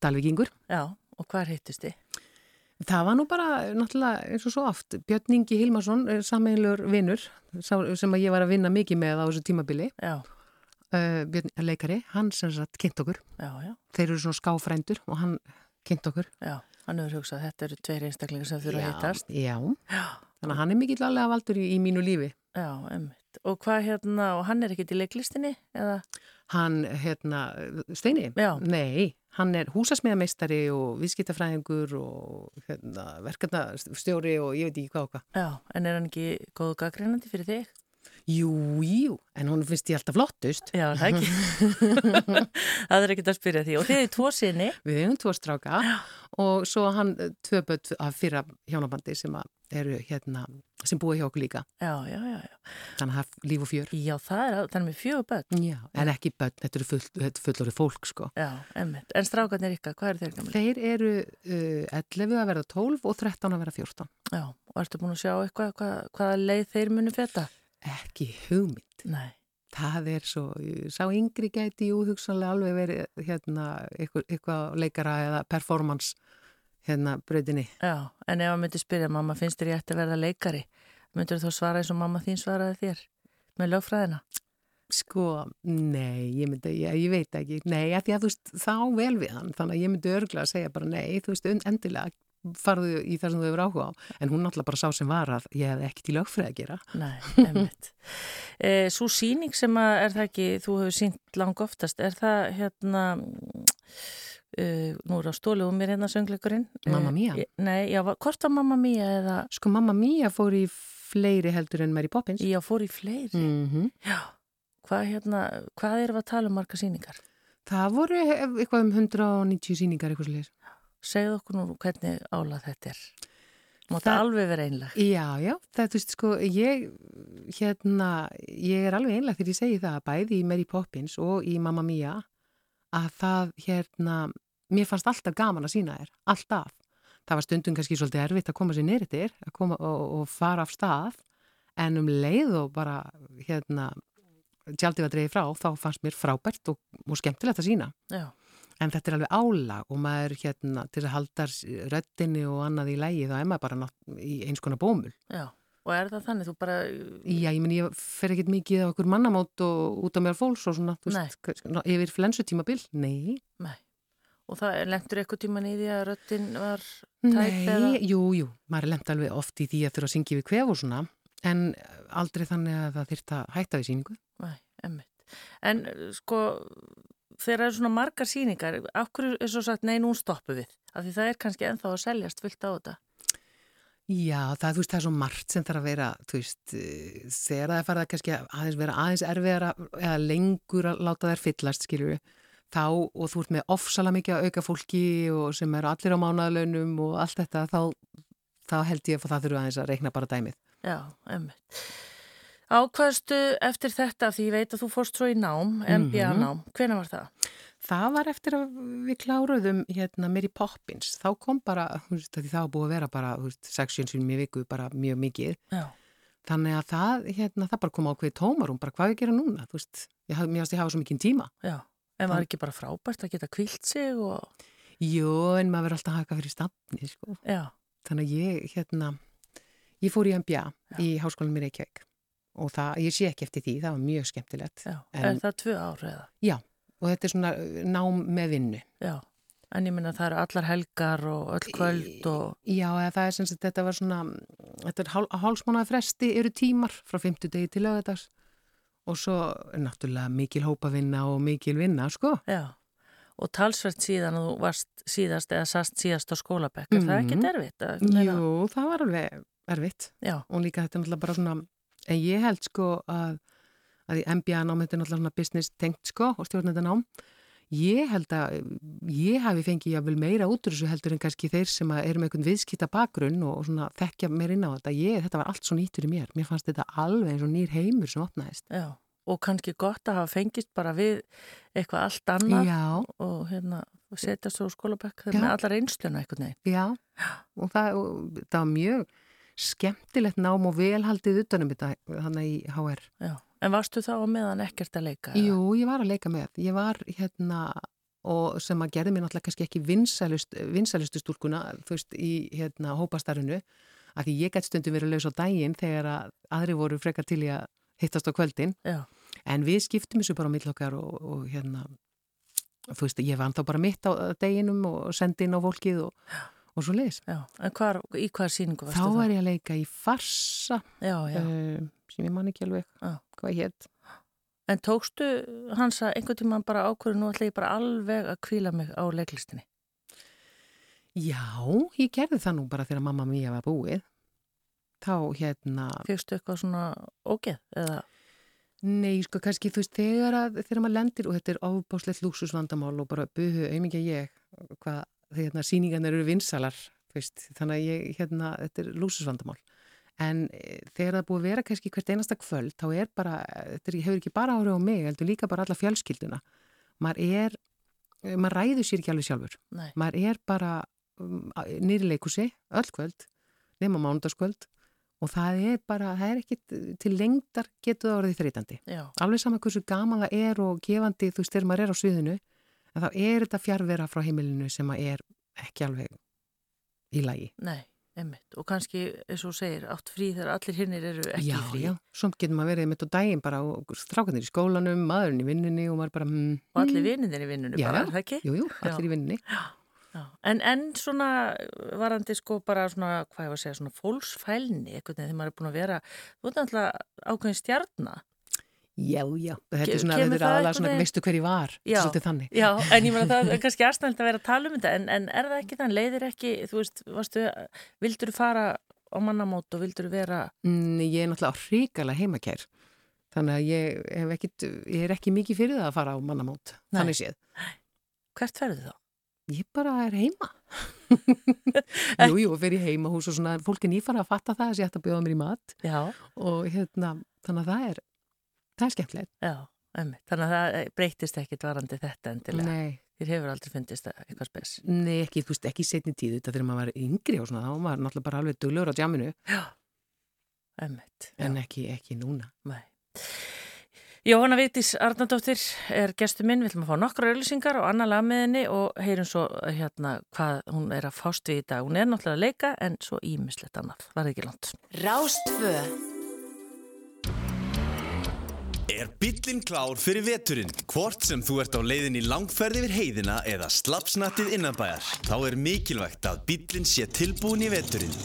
Dalvíkingur. Já, og hvar hittist þið? Það var nú bara náttúrulega eins og svo oft. Björn Ingi Hilmarsson er sammeilur vinnur sem að ég var að vinna mikið með á þessu tímabili. Já, Uh, Björn leikari, hann sem sagt kynnt okkur. já, já, Þeir eru svona skáfrændur og hann kynnt okkur. já. Hann hefur hugsað að þetta eru tveir einstaklingar sem þurfa að hittast. Já, Já, þannig að hann er mikill alveg valdur í, í mínu lífi. já, emmitt. Og hvað hérna, og hann er ekkit í leiklistinni, eða? Hann, hérna, Steini? Já. Nei, hann er húsasmiðameistari og viðskiptafræðingur og hérna, verkefnastjóri og ég veit ekki hvað og hvað. Já, en er hann ekki góðu gaggreinandi fyrir þig? Jú, jú, en hún finnst ég alltaf flottust. Já, það ekki. [laughs] það er ekkit að spyrja því. Og þið er tvo sinni. Við hefum tvo stráka og svo hann eh, tvö börn af fyrra hjónabandi sem að eru hérna, sem búa hjá okkur líka. Já, já, já, já. Þannig að er líf og fjör. Já, það er, það er með fjögur börn. Já, en ekki börn, þetta eru full, er fullorið fólk sko. Já, emmitt. En strákarnir ykkar, hvað eru þeir gamlega? Þeir eru uh, 11 að verða 12 og 13 að verða 14. Já, og ertu búin að sjá eitthvað, hvað, hvaða leið þeir muni feta? Ekki hugmynd. Nei. Það er svo, sá yngri gæti jú hugsanlega alveg verið hérna eitthvað, eitthvað leikara eða performance hérna bröðinni. Já, en ef að myndi spyrja, mamma, finnst þér ég ætti að verða leikari? Myndur þú svara eins og mamma þín svaraði þér með lögfræðina? Sko, nei, ég myndi, ég, ég veit ekki, nei, að því að þú veist, þá vel við hann, þannig að ég myndi örglega að segja bara nei, þú veist, endilega farðu í það sem þú hefur áhuga á, en hún náttúrulega bara sá sem var að ég hef ekkert í lögfræði að gera. Nei, emmitt. [laughs] e, Svo síning sem að er það ekki, þú hefur sínt lang oftast, er það hérna, uh, nú er á stólu og mér hérna söngleikurinn. Mamma Mia? Eh, Nei, já, hvort var Mamma Mia eða, Sko, mamma Mía fór í fleiri heldur en Mary Poppins. já, fór í fleiri. Mm Já, hvað hérna, hvað erum við að tala um marga síningar? Það voru eitthvað um 190 síningar eitthvað sliðis. Segðu okkur nú hvernig álað þetta er. Máta Það- alveg vera einleg. Já, já, það, þú veist, sko, ég, hérna, ég er alveg einlega þegar ég segi það, bæði í Mary Poppins og í Mamma Mia, að það, hérna, mér fannst alltaf gaman að sína þér, alltaf. Það var stundum kannski svolítið erfitt að koma sér neyrir þér, að koma og, og fara af stað, en um leið og bara, hérna, tjaldið var dreigið frá, þá fannst mér frábært og, og skemmtilegt að sína. Já, En þetta er alveg álag og maður hérna til að halda röttinni og annað í lægi þá er maður bara í eins konar bómul. já. og er það þannig, þú bara... Já, ég menn, ég fer ekkert mikið á okkur mannamót og út á mér fólks og svona, þú veist, yfir flensutímabil, nei. Nei, og það lendur eitthvað tíman í því að röttin var Nei, eða... jú, jú, maður lemt alveg oft í því að þurfa að syngja við kvef og svona, en aldrei þannig að það þyrft að hætta við síningu. Nei, emmitt. En sko, þegar það eru svona margar síningar, hverju er svo sagt, nei, nú stoppu við? Af því það er kannski enþá að seljast fullt á þetta. Já, það, veist, það er svo margt sem þarf að vera, þú veist, eh, þegar það er farið að kannski aðeins vera aðeins erfiðara eða lengur að láta þær fyllast, skiljur þá og þú ert með ofsala mikið að auka fólki og sem eru allir á mánaðalönum og allt þetta, þá, þá held ég að það þurfu aðeins að reikna bara dæmið. Já, emmitt. Ákvæðstu eftir þetta, því ég veit að þú fórst svo í nám, MBA Mhm. nám, hvena var það? Það var eftir að við kláruðum hérna Mary Poppins, þá kom bara, þú veist, að því það búið að vera bara, þú veist, 6-7 sinum í viku, bara mjög mikið. Já. Þannig að það, hérna, það bara kom ákveði tómarum, bara hvað við gera núna, þú veist, ég hafði, mér hafði ég hafa svo mikið tíma. Já, en var ekki bara frábært að geta kvilt sig og... Jú, en maður verður alltaf að haka fyrir stafni, sko. Já, Þannig að ég, hérna, ég fór í MBA í háskólanum í Reykjavík og það, ég sé ekki eftir því, það var mjög skemmtilegt. já. En- Er það tvö ár eða? Já, og þetta er svona uh, nám með vinnu. Já. En ég minna það eru allar helgar og öll kvöld og... Já, það er sem sagt, þetta var svona, þetta er hál, hálsmánaði fresti eru tímar frá 50 degi til lögadags og svo er náttúrulega mikil hópavinna og mikil vinna, sko. Já. Og talsvert síðan þú varst síðast eða sast síðast á skólabekk. Er það ekki Mhm. derfitt? meina- Jú, það var alveg erfitt Já, og líka þetta er náttúrulega bara svona, en ég held sko að, að í MBA nám þetta er náttúrulega business tengt sko og stjórnenda nám. Ég held að ég hafi fengið jáfnvel meira út úr þessu heldur en kannski þeir sem eru með einhvern viðskipta bakgrunn og svona þekkja mér inn á þetta. Ég, þetta var allt svo nýttur í mér. Mér fannst þetta alveg eins og nýr heimur sem opnaðist. já. Og kannski gott að hafa fengist bara við eitthvað allt annað og hérna og setja svo skólabekk Já. með allar einsluna einhvern veginn. já. Og það, og það var mjög skemmtilegt nám og velhaldið utanum þetta þannig í HR. Já. En varstu þá á meðan ekkert að leika? Jú, ég var að leika með. Ég var hérna og sem að gerði mér náttúrulega kannski ekki vinsælust, vinsælustu stúlkuna þú veist, í hérna hópastarinu af því ég gætt stundum verið laus á daginn þegar að aðri voru frekar til í að hittast á kvöldin Já. en við skiptum þessu bara á millokkar og, og hérna þú veist, ég var þá bara mitt á deginum og sendi inn á fólkið og, og svo leiðis. Já. En hvar, í hvaða síningu varstu Þá var ég að leika í farsa Já, já. uh, sem ég man ekki alveg Já. hvað hétt. En tókstu hans að einhvern tíma bara ákvörðu nú ætla ég bara alveg að kvíla mig á leiklistinni? Já, ég gerði það nú bara þegar mamma mía var búið. Þá hérna, Fjöxtu eitthvað svona ógeð? Eða, nei sko kannski þú veist þegar, að, þegar maður lendir og þetta er ofbáslegt lúksusvandamál og bara buhu auðmikið ég hvað þegar hérna, síningarnir eru vinsalar veist, þannig að ég hérna, þetta er lúksusvandamál. En e, þegar það búið að vera kannski hvert einasta kvöld þá er bara, þetta er, hefur ekki bara árið á mig, heldur líka bara alla fjölskylduna. Maður er, maður ræður sér ekki alveg sjálfur. nei, maður er bara um, nýri leikusi, öll kvöld nema mánudagskvöld og það er bara, það er ekki til lengdar getur það orðið þreytandi alveg sama hversu gaman það er og gefandi þú veist þegar maður er á sviðinu en þá er þetta fjárvera frá heimilinu sem að er ekki alveg í lagi nei, einmitt. Og kannski, eins og segir, átt frí þegar allir hinnir eru ekki já, frí. já, svo getur maður verið mitt á daginn bara og strákanir í skólanum, maðurinn í vinnunni og maður bara mm, Og allir vinninir í vinnunni Já, bara, já. er það ekki? jú, jú, allir Já. í vinnunni Já. En, en svona varandi sko bara svona, hvað ég var að segja, svona fólksfælni, veginn þegar maður er búin að vera, þú veit náttúrulega ákveðin stjarnar. Já, já, þetta er svona, þetta er aðalega svona veistu hver ég var, er svolítið þannig. Já, en ég meina það [laughs] er kannski aðstæðan að vera að tala um þetta, en, en er það ekki þann, leiðir ekki, þú veist, varstu, vildur þú fara á mannamót og vildur þú vera, Mm, ég er náttúrulega hrikalega heimakær þannig að ég, hef ekkit, ég er ekki mikið fyrir það að fara á mannamót Nei. þannig séð. hvert ferðu þá? Ég bara er heima. [laughs] Jú, jú, fer ég heima hús og svona fólk er nýfara að fatta það að ég ætti að bjóða mér í mat. Já, og hérna, þannig að það er það er skemmtilegt. já, einmitt. Þannig að það breytist ekkit varandi þetta endilega. Nei, Þér hefur aldrei fundist það eitthvað spes. nei, ekki, þú veist, ekki setni tíð þetta þegar maður var yngri og svona, þá var náttúrulega bara alveg duglur á djaminu, Já, einmitt. Já. en ekki, ekki núna. Nei. Jóhanna Vítis Arnardóttir er gestu minn, við ætlum að fá nokkru auðlýsingar og annar lagmiðinni og heyrum svo hérna hvað hún er að fást við í dag. Hún er náttúrulega að leika en svo ímislegt annað, var ekki langt. Rástfö Er bílinn klár fyrir veturinn? Hvort sem þú ert á leiðin í langferð yfir heiðina eða slapsnattið innanbæjar, þá er mikilvægt að bílinn sé tilbúin í veturinn.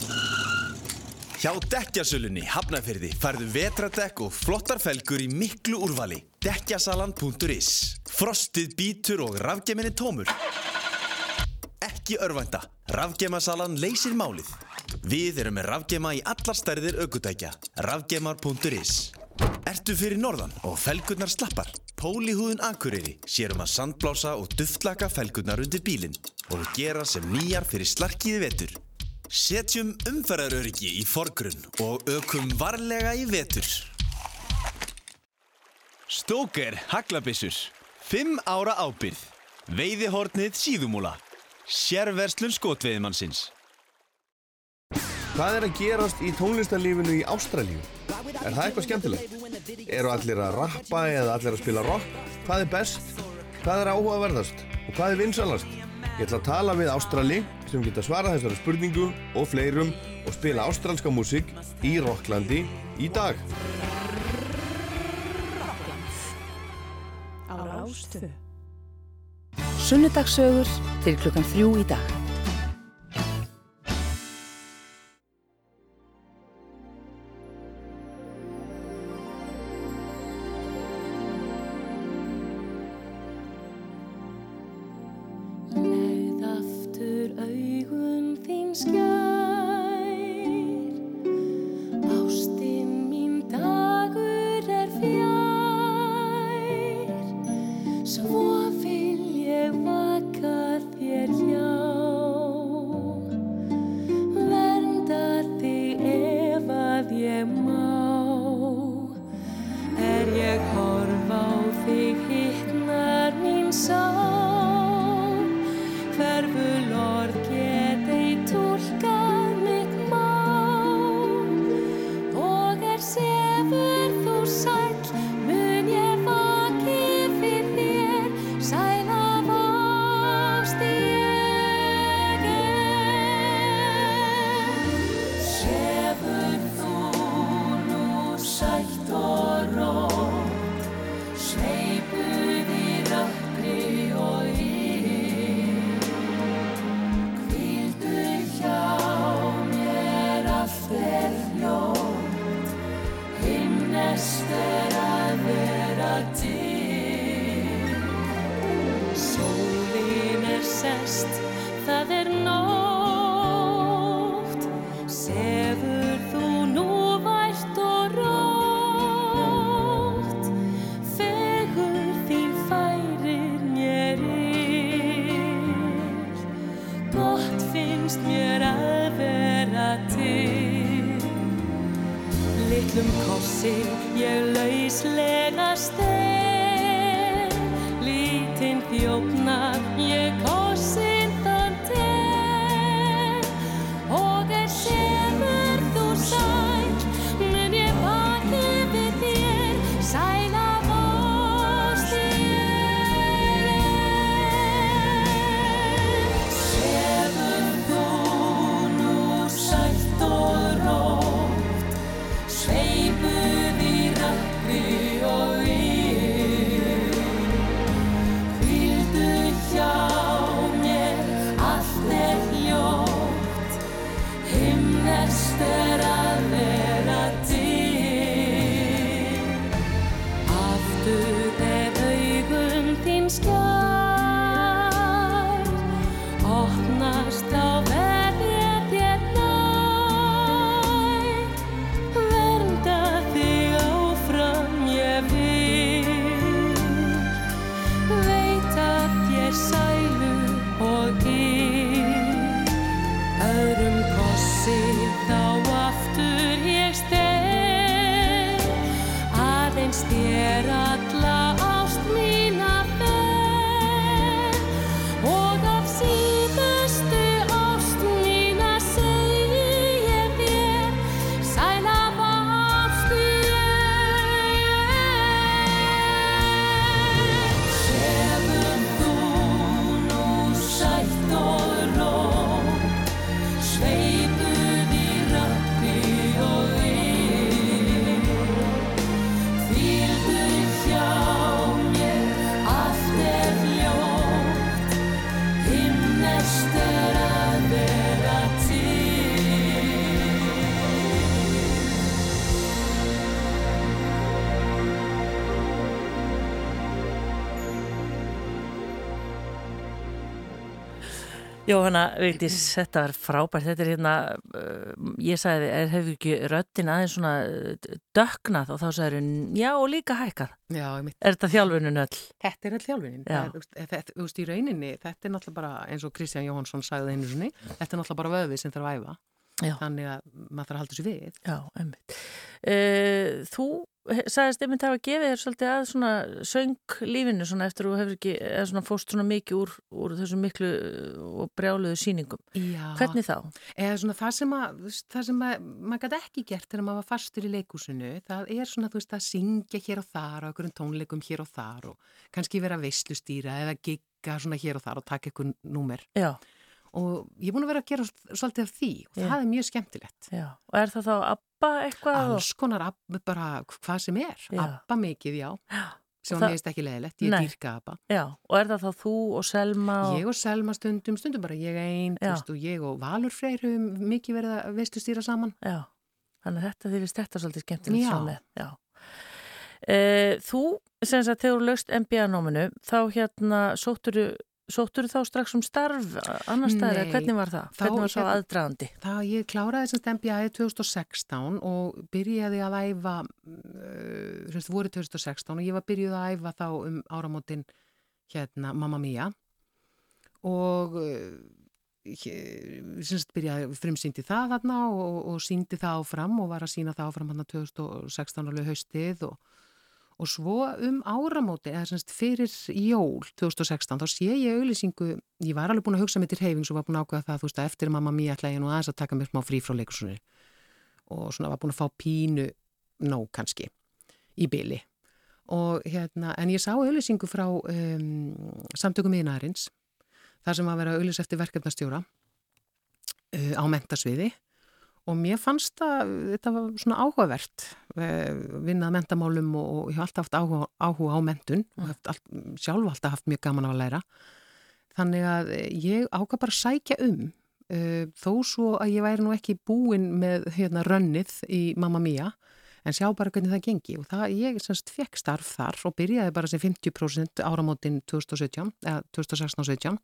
Hjá Dekkjasölunni Hafnafyrði færðu vetradekk og flottar felgur í miklu úrvali. Dekkjasalan.is Frostið bítur og rafgeminni tómur. Ekki örvænta. Rafgemasalan leysir málið. Við erum með rafgema í allar stærðir aukutækja. Rafgemar.is Ertu fyrir norðan og felgurnar slappar? Pólihúðun Akureyri sérum að sandblása og duftlaka felgurnar undir bílinn og gera sem nýjar fyrir slarkiði vetur. Setjum umferðaröryggi í forgrunn og ökum varlega í vetur. Stóker Haglabissur 5 ára ábyrð Veiðihornið síðumúla Sérverslun skotveiðmannsins Hvað er að gerast í tónlistarlífinu í Ástralíu? Er það eitthvað skemmtilegt? Eru allir að rappa eða allir að spila rock? Hvað er best? Hvað er áhugaverðast? Og hvað er vinsalast? Ég ætla að tala við Ástrali sem geta svarað þessari spurningu og fleirum og spila ástralska músík í Rocklandi í dag. Sunnudagsögur til klukkan þrjú í dag. Jóhanna, veitís, þetta var frábært, þetta er hérna, uh, ég sagði, er, hefur ekki röttin aðeins svona uh, döknað og þá sagður hún, já og líka hækkað. Já, mitt. Er þetta þjálfunum öll? Þetta er all þjálfunin. Þetta, þú veist, í rauninni, þetta er náttúrulega bara, eins og Kristján Jóhansson sagði einu sinni, þetta er náttúrulega bara vöfið sem þarf að æfa. Já. Þannig að maður þarf að halda þessu við. Já, einmitt. Uh, þú sagðist einmitt að hafa gefið þér svolítið að svona sönglífinu svona eftir að þú hefur ekki, eða svona fóst svona mikið úr, úr þessu miklu og brjáluðu síningum. Já. Hvernig þá? Eða svona það sem að, það sem að maður gæti ekki gert þegar maður var fastur í leikúsinu, það er svona þú veist að syngja hér og þar á einhverjum tónleikum hér og þar og kannski vera veistlustýra eða gigga svona hér og þar og taka einhvern númer. Já og ég er búin að vera að gera svolítið af því og það er mjög skemmtilegt. Já. og er það þá ABBA eitthvað? alls konar ABBA, bara hvað sem er. Já. ABBA mikið, já, já. sem það... mér veist ekki leðilegt, ég dýrka ABBA. Já, og er það þá þú og Selma? Og... Ég og Selma stundum, stundum bara ég einn og ég og Valur Freyr höfum mikið verið að veistu stýra saman. Já, þannig að þetta, þið vist þetta svolítið skemmtilegt saman Já. E, Þú, sem sagt, þegar þú lögst MBA-nóminu, þá hérna sótturu Sóttur þá strax um starf annar staðir, hvernig var það? Hvernig var það hérna, aðdraðandi? Það, ég kláraði sem stempjaði 2016 og byrjaði að æfa, uh, voru 2016 og ég var byrjuð að æfa þá um áramótin hérna Mamma Mia og uh, semst byrjaði frumsýndi það þarna og, og síndi það áfram og var að sína það áfram hann 2016 alveg haustið og og svo um áramóti, eða semst fyrir jól 2016, þá sé ég auðlýsingu, ég var alveg búin að hugsa mig til heifing og var búin að ákvæða það, þú veist, að eftir mamma mér ætla ég nú aðeins að taka mér smá frí frá leikursunni og svona var búin að fá pínu nóg kannski í byli og hérna, en ég sá auðlýsingu frá um, samtökum miðnæðarins þar sem var að vera auðlýs eftir verkefnastjóra uh, á mentasviði og mér fannst að þetta var svona áhugavert eh, vinnað mentamálum og ég hef alltaf haft áhuga, áhuga á mentun og hef all, sjálf alltaf haft mjög gaman af að læra. Þannig að ég ákvað bara að sækja um uh, þó svo að ég væri nú ekki búin með hérna rönnið í Mamma Mia en sjá bara hvernig það gengi. Og það ég semst fekk starf þar og byrjaði bara sem 50% áramótin 2017 eða 2016-17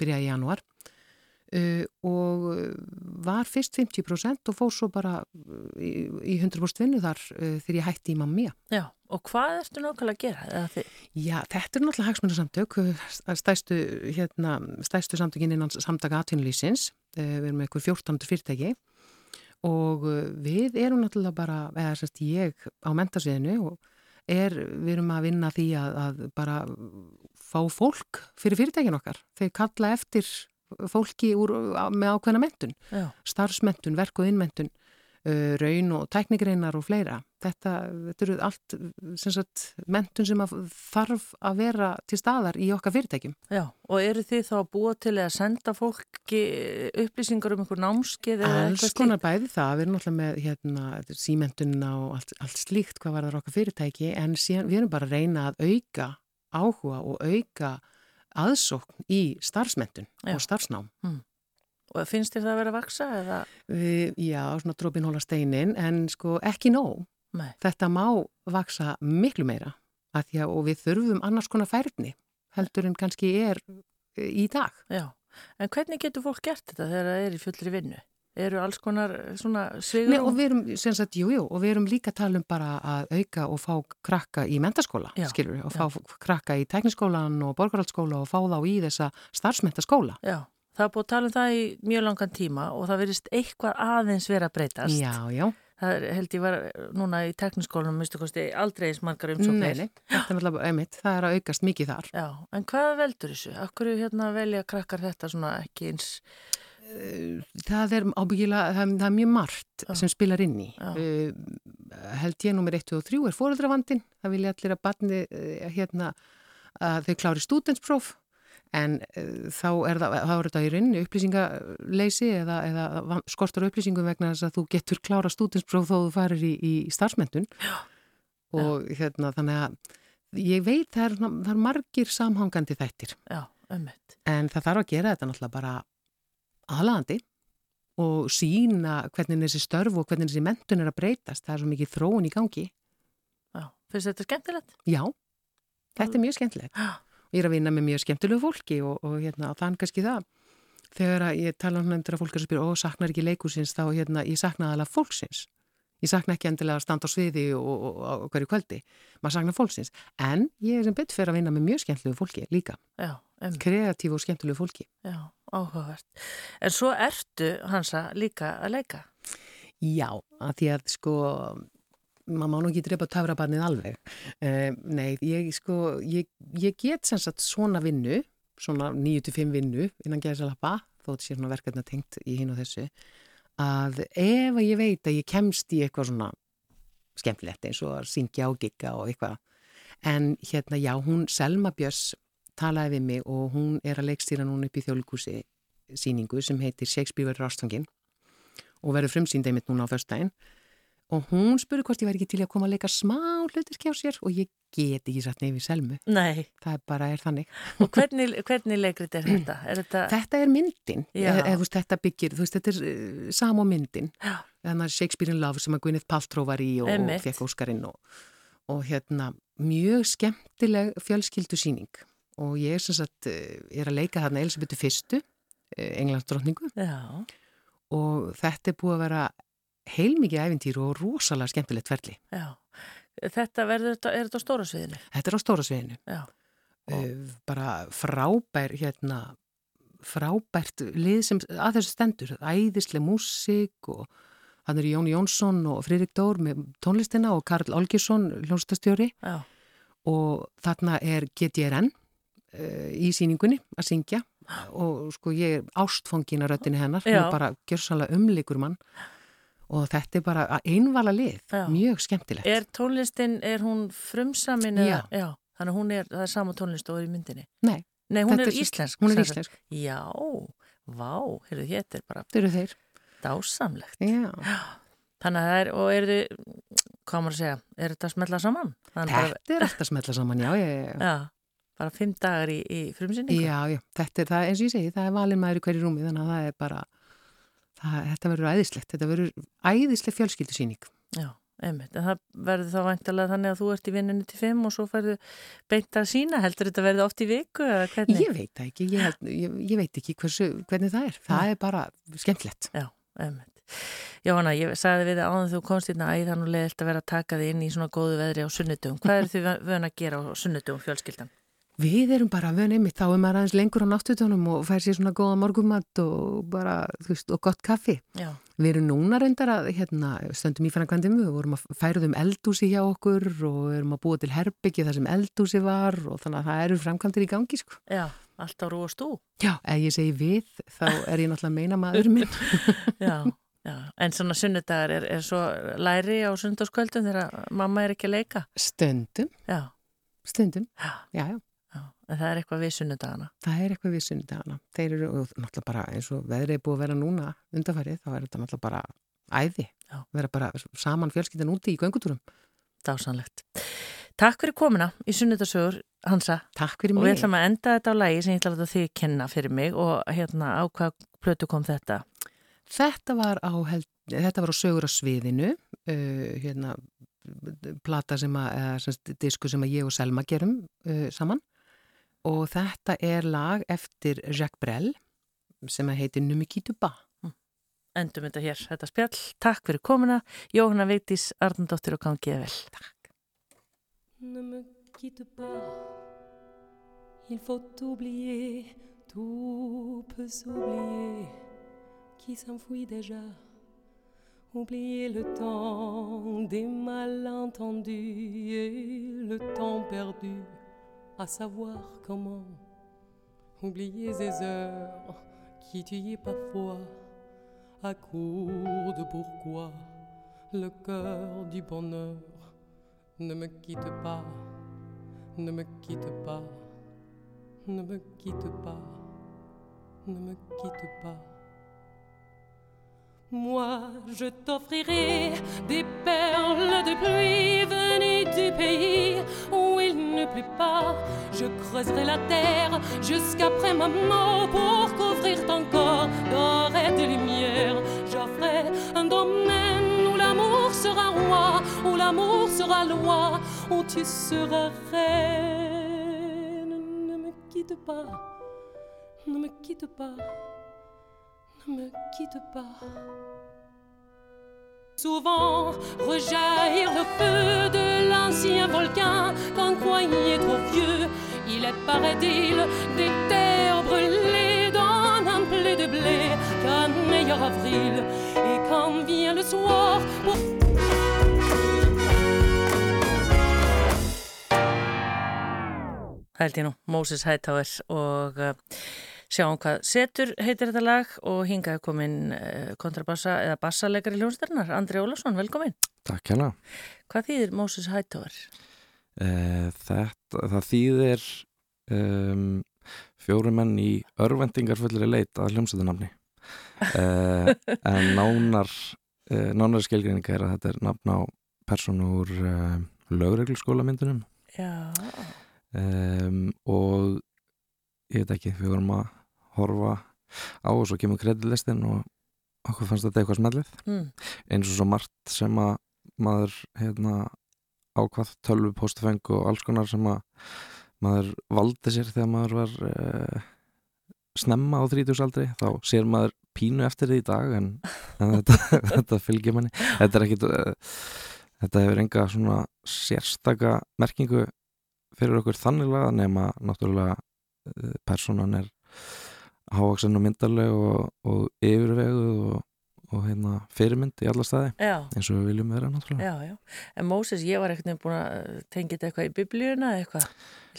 byrjaði í januar Uh, og var fyrst 50% og fór svo bara í, í 100% vinnu þar uh, þegar ég hætti í mamma Já, og hvað ertu nákvæmlega að gera? Já, þetta er náttúrulega hagsmunarsamtök stæstu, hérna, stæstu samtökinn innan samtaka atvinnulísins uh, við erum með eitthvað 14. fyrirtæki og við erum náttúrulega bara, eða sérst ég á mentasviðinu og er, við erum að vinna því að, að bara fá fólk fyrir fyrirtækin okkar þeir kalla eftir fólki úr, með ákveðna mentun, Já. starfsmentun, verk og innmentun, uh, raun og tæknigreinar og fleira. Þetta, þetta eru allt sagt, mentun sem að þarf að vera til staðar í okkar fyrirtækjum. Já, og eru þið þá búið til að senda fólki upplýsingar um einhver námskeið? Alls konar bæði það, við erum náttúrulega með hérna, símentunna og allt, allt slíkt hvað var það okkar fyrirtæki, en síðan, við erum bara að reyna að auka áhuga og auka aðsókn í starfsmentun og starfsnám. Mm. Og finnst þér það að vera að vaksa? Eða? Já, svona drópin hóla steinin, en sko ekki nóg. Nei. Þetta má vaksa miklu meira að að, og við þurfum annars konar færni heldur en kannski er í dag. Já, en hvernig getur fólk gert þetta þegar það er í fullri vinnu? Eru alls konar svona sigur Nei, og við erum, sem sagt, jú, jú, og við erum líka að tala um bara að auka og fá krakka í mentaskóla, skilur við, og fá já. krakka í tekniskólan og borgarhaldsskóla og fá þá í þessa starfsmentaskóla. Já, það er búið að tala um það í mjög langan tíma og það verist eitthvað aðeins vera breytast. Já, já. Það held ég var núna í tekniskólanum, aldrei smargar umsóknir. Nei, það er að aukast mikið þar. Já, en hvað veldur þessu? Akkur hérna velja krakkar þetta svona ekki eins það er ábyggilega, það, það er mjög margt Já. sem spilar inn í. Uh, held ég nummer 1 og 3 er fóröldravandin, það vilja allir að barni uh, hérna að þau klári stúdenspróf en uh, þá er það, þá er þetta í rauninni upplýsingaleysi eða, eða skortur upplýsingum vegna þess að þú getur klára stúdenspróf þó þú farir í, í starfsmentun Já. og Já. hérna þannig að ég veit það er, það er margir samhangandi þættir. En það þarf að gera þetta náttúrulega bara aðlandi og sína hvernig þessi störf og hvernig þessi mentun er að breytast. Það er svo mikið þróun í gangi. Já, finnst þetta skemmtilegt? Já, þetta er mjög skemmtilegt. Ég er að vinna með mjög skemmtilegu fólki og, og hérna, þann kannski það. þegar ég tala um nefndir að fólk er að spyrja og saknar ekki leikusins þá hérna, ég saknaði alveg fólksins ég sakna ekki endilega að standa á sviði og, og, og, hverju kvöldi, maður sakna fólksins en ég er sem betur fyrir að vinna með mjög skemmtlegu fólki líka, Já, em, kreatífu og skemmtlegu fólki já, áhugavert. En svo ertu, Hansa, líka að leika. Já, að því að sko maður má nú ekki drepa töfrabarnið alveg uh, nei, ég sko ég, ég get sem sagt svona vinnu svona 9-5 vinnu innan gæðsalappa, þó þetta sé svona verkefna tengt í hinn og þessu að ef ég veit að ég kemst í eitthvað svona skemmtilegt eins og að syngja og gigga og eitthvað en hérna já, hún Selma Björns talaði við mig og hún er að leikstýra núna upp í þjóðlíkúsi síningu sem heitir Shakespeare verður ástfangin og verður frumsýnd einmitt núna á förstæðin og hún spurði hvort ég væri ekki til að koma að leika smá hlutur kjá sér og ég get ekki satt nefið selmu. Nei, Það er bara er þannig. og hvernig, hvernig leikrit er þetta? Er þetta, Þetta er myndin, eða þú veist, þetta byggir, þú veist, þetta er uh, sam og myndin. Já. Þannig að Shakespeare in Love sem að Gwyneth Paltrow var í og, og fekk Óskarinn og, og hérna mjög skemmtileg fjölskyldu síning og ég er sem sagt, uh, er að leika þarna Elisabethu fyrstu, Englandsdrottningu já, og þetta er búið að vera heilmikið æfintýr og rosalega skemmtilegt ferli. já. Þetta verður, er þetta á stóra sviðinu? Þetta er á stóra sviðinu. Já. Uh, bara frábær, hérna, frábært lið sem að þessu stendur. Æðisleg músík og hann er Jón Jónsson og Fririk Dór með tónlistina og Karl Olgesson, hljónstastjóri Já, og þarna er GTRN í síningunni að syngja og sko ég er ástfangin að röttinni hennar, hún Já. er bara gjörsanlega umlikur mann og þetta er bara einvala lið, Já. mjög skemmtilegt. er tónlistin, er hún frumsamin? Já. Já, þannig að hún er, það er sama tónlist og er í myndinni. Nei, Nei, hún þetta er sem- íslensk. hún er sagði- íslensk, Já, vá, heyrðu, þetta er bara þau eru þeir. dásamlegt. Já. Þannig að það er, og eru þið, hvað maður að segja, er þetta að smetla saman? Þannig Þetta er alltaf smetla saman, já, já, já. Já, bara fimm dagar í, í frumsynningu? Já, já, þetta er það, eins og ég segi, það er valin maður í hverju rúmi, þannig að það er bara, það, þetta verður æðislegt, þetta verður æðisleg fjölskyldusýning. Já, einmitt, en það verður þá væntalega þannig að þú ert í vinnunni til fimm og svo færðu beint að sína, heldur þetta verður oft í viku eða hvernig? Ég veit það ekki, ég, held, ég, ég veit ekki hversu, hvernig það er, það er bara skemmtilegt. Já, einmitt. Jóhanna, ég sagði við það áðan þú komst hérna að það nú leiðilt að vera að taka þið inn í svona góðu veðri á sunnudum. Hvað [laughs] eru þið vön að gera á sunnudum fjölskyldan? Við erum bara vönið mitt, þá er maður aðeins lengur á náttutunum og fær sér svona góða morgumatt og bara, þú veist, og gott kaffi. Já, Við erum núna reyndar að, hérna, stöndum í fannakvændum, við vorum að færuðum eldúsi hjá okkur og erum að búa til herbyggi þar sem eldúsi var og þannig að það eru framkvæmdir í gangi, sko. já, allt á rú og stú. Já, ef ég segi við, þá er ég náttúrulega meina maður minn. [laughs] Já, já, en svona sunnudagar er, er svo læri á sunnudagskvöldum þegar mamma er ekki að leika. Stundum, Já, stundum, já, já, já. En það er eitthvað við sunnudagana. Það er eitthvað við sunnudagana. Þeir eru náttúrulega bara eins og veðrið er búið að vera núna undarfærið, þá er þetta náttúrulega bara æði. Já. Vera bara saman fjölskyldan úti í göngutúrum. Dásanlegt. Takk fyrir komuna í sunnudasögur, Hansa. Takk fyrir Og við mig. ætlum að enda þetta á lægi sem ég ætla að þig kenna fyrir mig og hérna á hvað plötu kom þetta? Þetta var á, held, þetta var á sögur á sviðinu, uh, hérna, plata sem að, eða semst disku sem að ég og Selma gerum uh, saman og þetta er lag eftir Jacques Brel sem að heitir Numikitu Ba. Endum þetta hér, þetta spjall. Takk fyrir komuna. Jóhanna Vigdís, Arnandóttir og Gangiða vel. Ne me quitte pas, il faut oublier, tout peut s'oublier, qui s'enfuit déjà. Oublier le temps des malentendus et le temps perdu, à savoir comment. Oublier ces heures qui tuaient parfois, à court de pourquoi, le cœur du bonheur. Ne me quitte pas, ne me quitte pas, ne me quitte pas, ne me quitte pas. Moi, je t'offrirai des perles de pluie venues du pays où il ne pleut pas. Je creuserai la terre jusqu'après ma mort pour couvrir ton corps d'or et de lumière. J'offrirai un domaine où l'amour sera roi, où l'amour sera loi, où tu seras reine. Ne me quitte pas, ne me quitte pas, ne me quitte pas. Souvent rejaillir le feu de l'ancien volcan qu'un coignet trop vieux. Il est, paraît-il, des terres brûlées dans un blé de blé qu'un meilleur avril. Et quand vient le soir pour held ég nú, Moses Hightower og uh, sjáum hvað setur heitir þetta lag og hingaði komin uh, kontrabassa eða bassalegari hljónstærinar, Andri Ólarsson, velkomin Takk hérna. Hvað þýðir Moses Hightower? Uh, þetta, það þýðir um, fjóri menn í örvendingarfullri leit að hljómsættunafni uh, [laughs] en nánar uh, nánar skilgreininga er að þetta er nafn á personu úr uh, lögreglskólamyndunum Já. Um, og ég veit ekki, við vorum að horfa á og svo kemur kredillistin og okkur fannst þetta eitthvað smellið mm. eins og svo margt sem að maður hérna ákvað tölvu postfeng og alls konar sem að maður valdi sér þegar maður var uh, snemma á þrítusaldri þá sér maður pínu eftir því í dag en, en þetta, [laughs] þetta fylgir manni þetta er ekkit uh, þetta hefur enga svona sérstaka merkingu fyrir okkur þannig laga nema náttúrulega uh, personan er hávaksin og myndarleg og, og yfirvegu og, og hérna, fyrirmynd í alla staði Já. eins og við viljum vera náttúrulega. Já, já, en Moses, ég var ekkert búin að tengja þetta eitthvað í biblíuna eitthvað,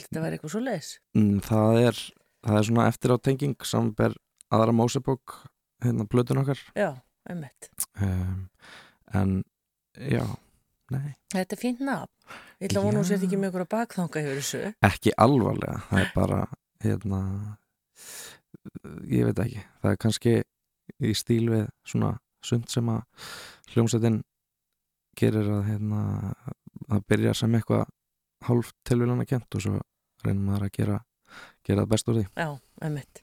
þetta var eitthvað svo leis mm, það, er, það er svona eftir á tenging sem ber aðra Mósebók hérna blötun okkar. Já, einmitt. Um, en já, nei. Þetta er fínt nafn. Ég ætla að vona hún sér ekki með ykkur að bakþanga yfir þessu. Ekki alvarlega, það er bara hérna ég veit ekki, það er kannski í stíl við svona sund sem að hljómsveitin gerir að hérna að byrja sem eitthvað hálf tilvílana kent og svo reynum maður að gera gera það best úr því. Já, einmitt.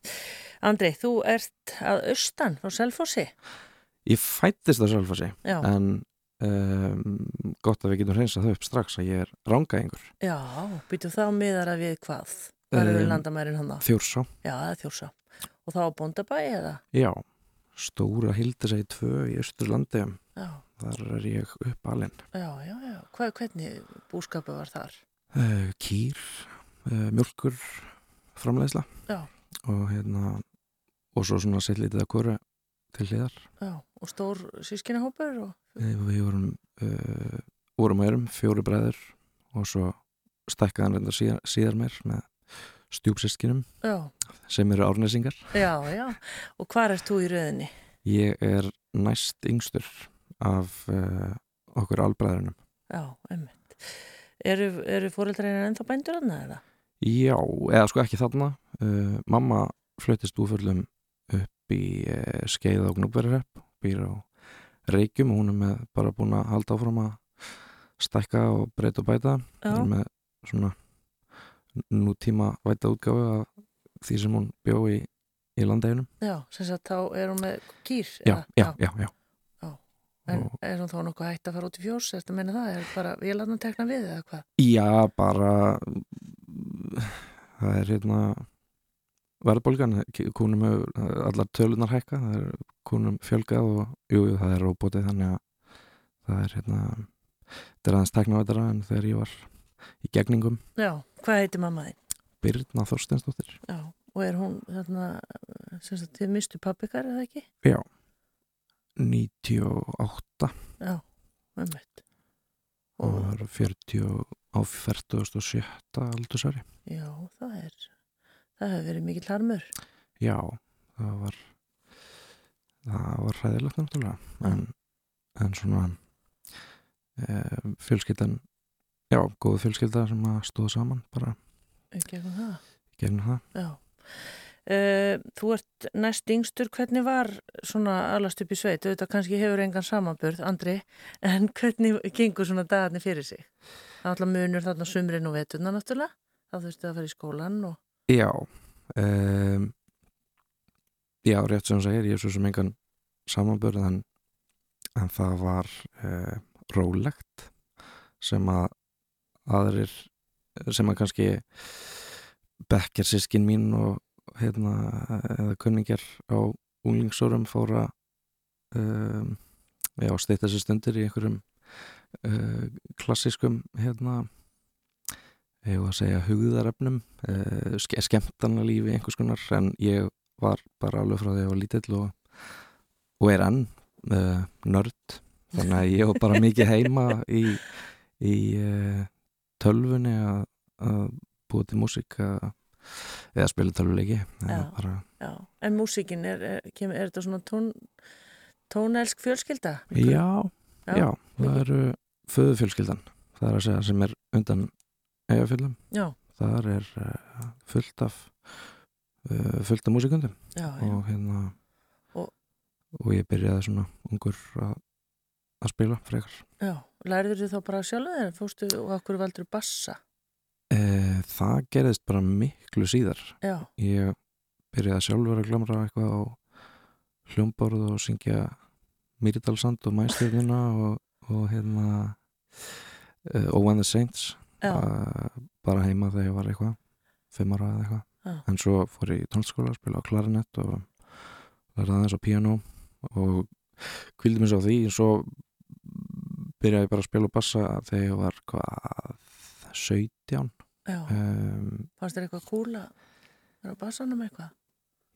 Andri, þú ert að austan á Selfossi? Ég fættist að Selfossi en um, gott að við getum hreinsað þau upp strax að ég er rángaðingur Já, býtu þá miðara við hvað? Hvað eru Um, landamærin hann þá? Þjórsá, Já, það er þjórsá Og þá á Bóndabæ eða? já stóra hildisæði tvö í Östurlandi Já, þar er ég uppalinn já, já, já. Hva, Hvernig búskapu var þar? uh, kýr, uh, mjölkur framleiðsla Já. og hérna og svo svona sett litið að kóra til hliðar og stór sískinahópur og... Eh, við vorum uh, vorum og erum fjóri bræður og svo stækkaðan reynda síðar, síðar mér með stjúpsiskinum Já, sem eru árnesingar. Já, já. Og hvar ert þú í röðinni? ég er næst yngstur af uh, okkur albræðurinnum Já, einmitt. Eru, eru fóreldræðin ennþá bændur hann eða? Já, eða sko ekki þarna. Uh, mamma fluttist úförlum upp í uh, skeið og gnúbverðarrepp býr á Reykjum og hún er með bara búin að halda áfram að stækka og breyta og bæta. Já. er með svona nútíma væta útgáfu af því sem hún bjó í, í landeginum Já, sem sagt þá er hún með kýr já, já, já, já, En Og- er hún þá nokkuð hægt að fara út í? Er þetta að meina það? Er bara vélarnar tekna við eða hvað? já bara það er hérna verðbólgan, kúnum allar tölunar hækka, það er kúnum fjölgað og jú, jú, það er róbótið þannig að það er hérna þetta er aðeins teknavætara en þegar ég var í gegningum. Já, hvað heitir mamma þín? Birna Þorstensdóttir Já, og er hún þarna, sem sagt, þið mistu pappikar eða ekki? já 98 Já, umveitt. og það er 40 á 47. aldursari Já, það er, það hefur verið mikill harmur. já, það var það var hræðilegt náttúrulega en, en svona e, fjölskyldan já, góð fjölskylda sem að stóða saman bara eitthvað það? gegn það. Uh, þú ert næst yngstur, hvernig var svona alast upp í sveit? Þetta kannski hefur engan samanburð, Andri, en hvernig gengur svona dagarnir fyrir sig? Það er alltaf munur þarna sumrin og veturna náttúrulega, þá þurftu að fara í skólan og... Já um, Já, rétt sem þú segir ég er svo sem engan samanbörð en, en það var uh, rólegt sem að aðrir sem að kannski bekkjar sískin mín og hérna, eða kunningjar á unglingsórum fóra um, já, steyta sér stundir í einhverjum uh, klassískum hérna ég var að segja hugðarefnum uh, ske skemmtana lífi einhvers konar en ég var bara alveg frá því að ég var lítill og, og er enn uh, nörd. Þannig að ég var bara mikið heima í, í uh, tölfunni að, að búa til músík eða spila tölvuleiki bara... En músíkin, er, er, er, er þetta svona tón, tónelsk fjölskylda? Já, já, já það eru föðu fjölskyldan það er að segja sem er undan eigafjöldum það er uh, fullt af uh, fullt af músikundum og hérna og, og ég byrjaði svona ungur að að spila frekar. Já, læriður þið þá bara sjálf eða fóstu og okkur valdur bassa? E, það gerðist bara miklu síðar. Já. Ég byrjaði sjálfur að glamra eitthvað á hljómborð og syngja Myrdalsand og Mæstjörnuna og, og hérna uh, Oh When the Saints uh, bara heima þegar ég var eitthvað fimm ára eða eitthvað Já. en svo fór ég í tónskóla að spila á klarinett og lærði aðeins á piano og kvildi mér svo því og svo byrjaði bara að spila og bassa þegar ég var hvað 17 um, Fannst þér eitthvað cool að vera að bassanum eitthvað?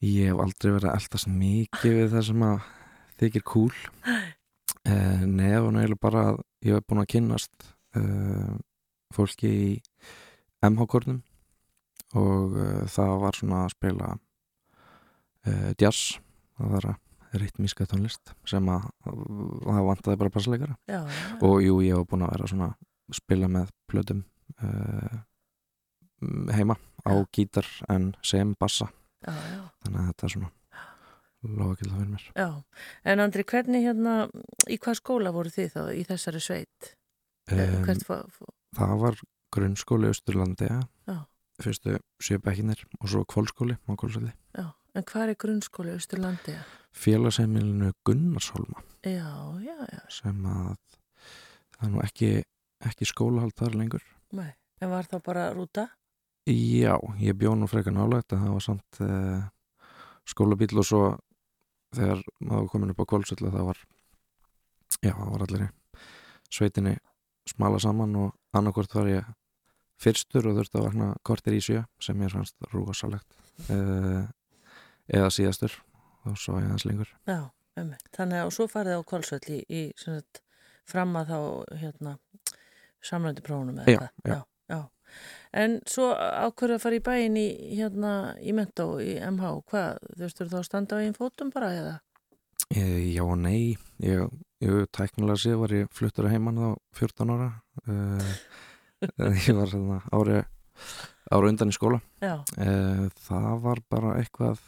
Ég hef aldrei verið að eldast mikið við það sem að þykir cool uh, [gasps] neða og nægilega bara að ég hef búin að kynnast uh, fólki í MH-kórnum og uh, það var svona að spila jazz það var að ritmíska tónlist sem að það vantaði bara bassleikara já, já. og jú, ég hef búin að vera svona spila með plödum uh, heima á já. gítar en sem bassa. Þannig að þetta er svona loðakild að vera mér. Já, en Andri, hvernig hérna í hvað skóla voru þið þá í þessari sveit? Um, það var grunnskóli Östurlandi fyrstu sjöbækinir og svo kvólskóli á kvólsöldi Já En hvað er grunnskóli Östurlandi? Félagsheimilinu Gunnarsholma Já, já, já sem að það er nú ekki, ekki skólahald þar lengur Nei, en var það bara rúta? Já, ég bjóð nú frekar nálægt að það var samt eh, skólabíl og svo þegar maður komin upp á kválsöldu það var já, það var allir í sveitinni smala saman og annarkort var ég fyrstur og þurfti að vakna kortir í sjö sem ég fannst rosalegt eða eh, eða síðastur og svo ég aðeins lengur. Já, um, þannig að og svo farið á kvalsvöld í, í fram að þá hérna, samlandi prófunum eða já, já. já, en svo ákveður að fara í bæin í hérna í Mentó, í MH, hvað þú þá að standa á einn fótum bara eða? E, já og nei. Ég, ég tæknilega sé var ég fluttur að heimann á 14 ára. Uh, ég var ári ára undan í skóla. Uh, það var bara eitthvað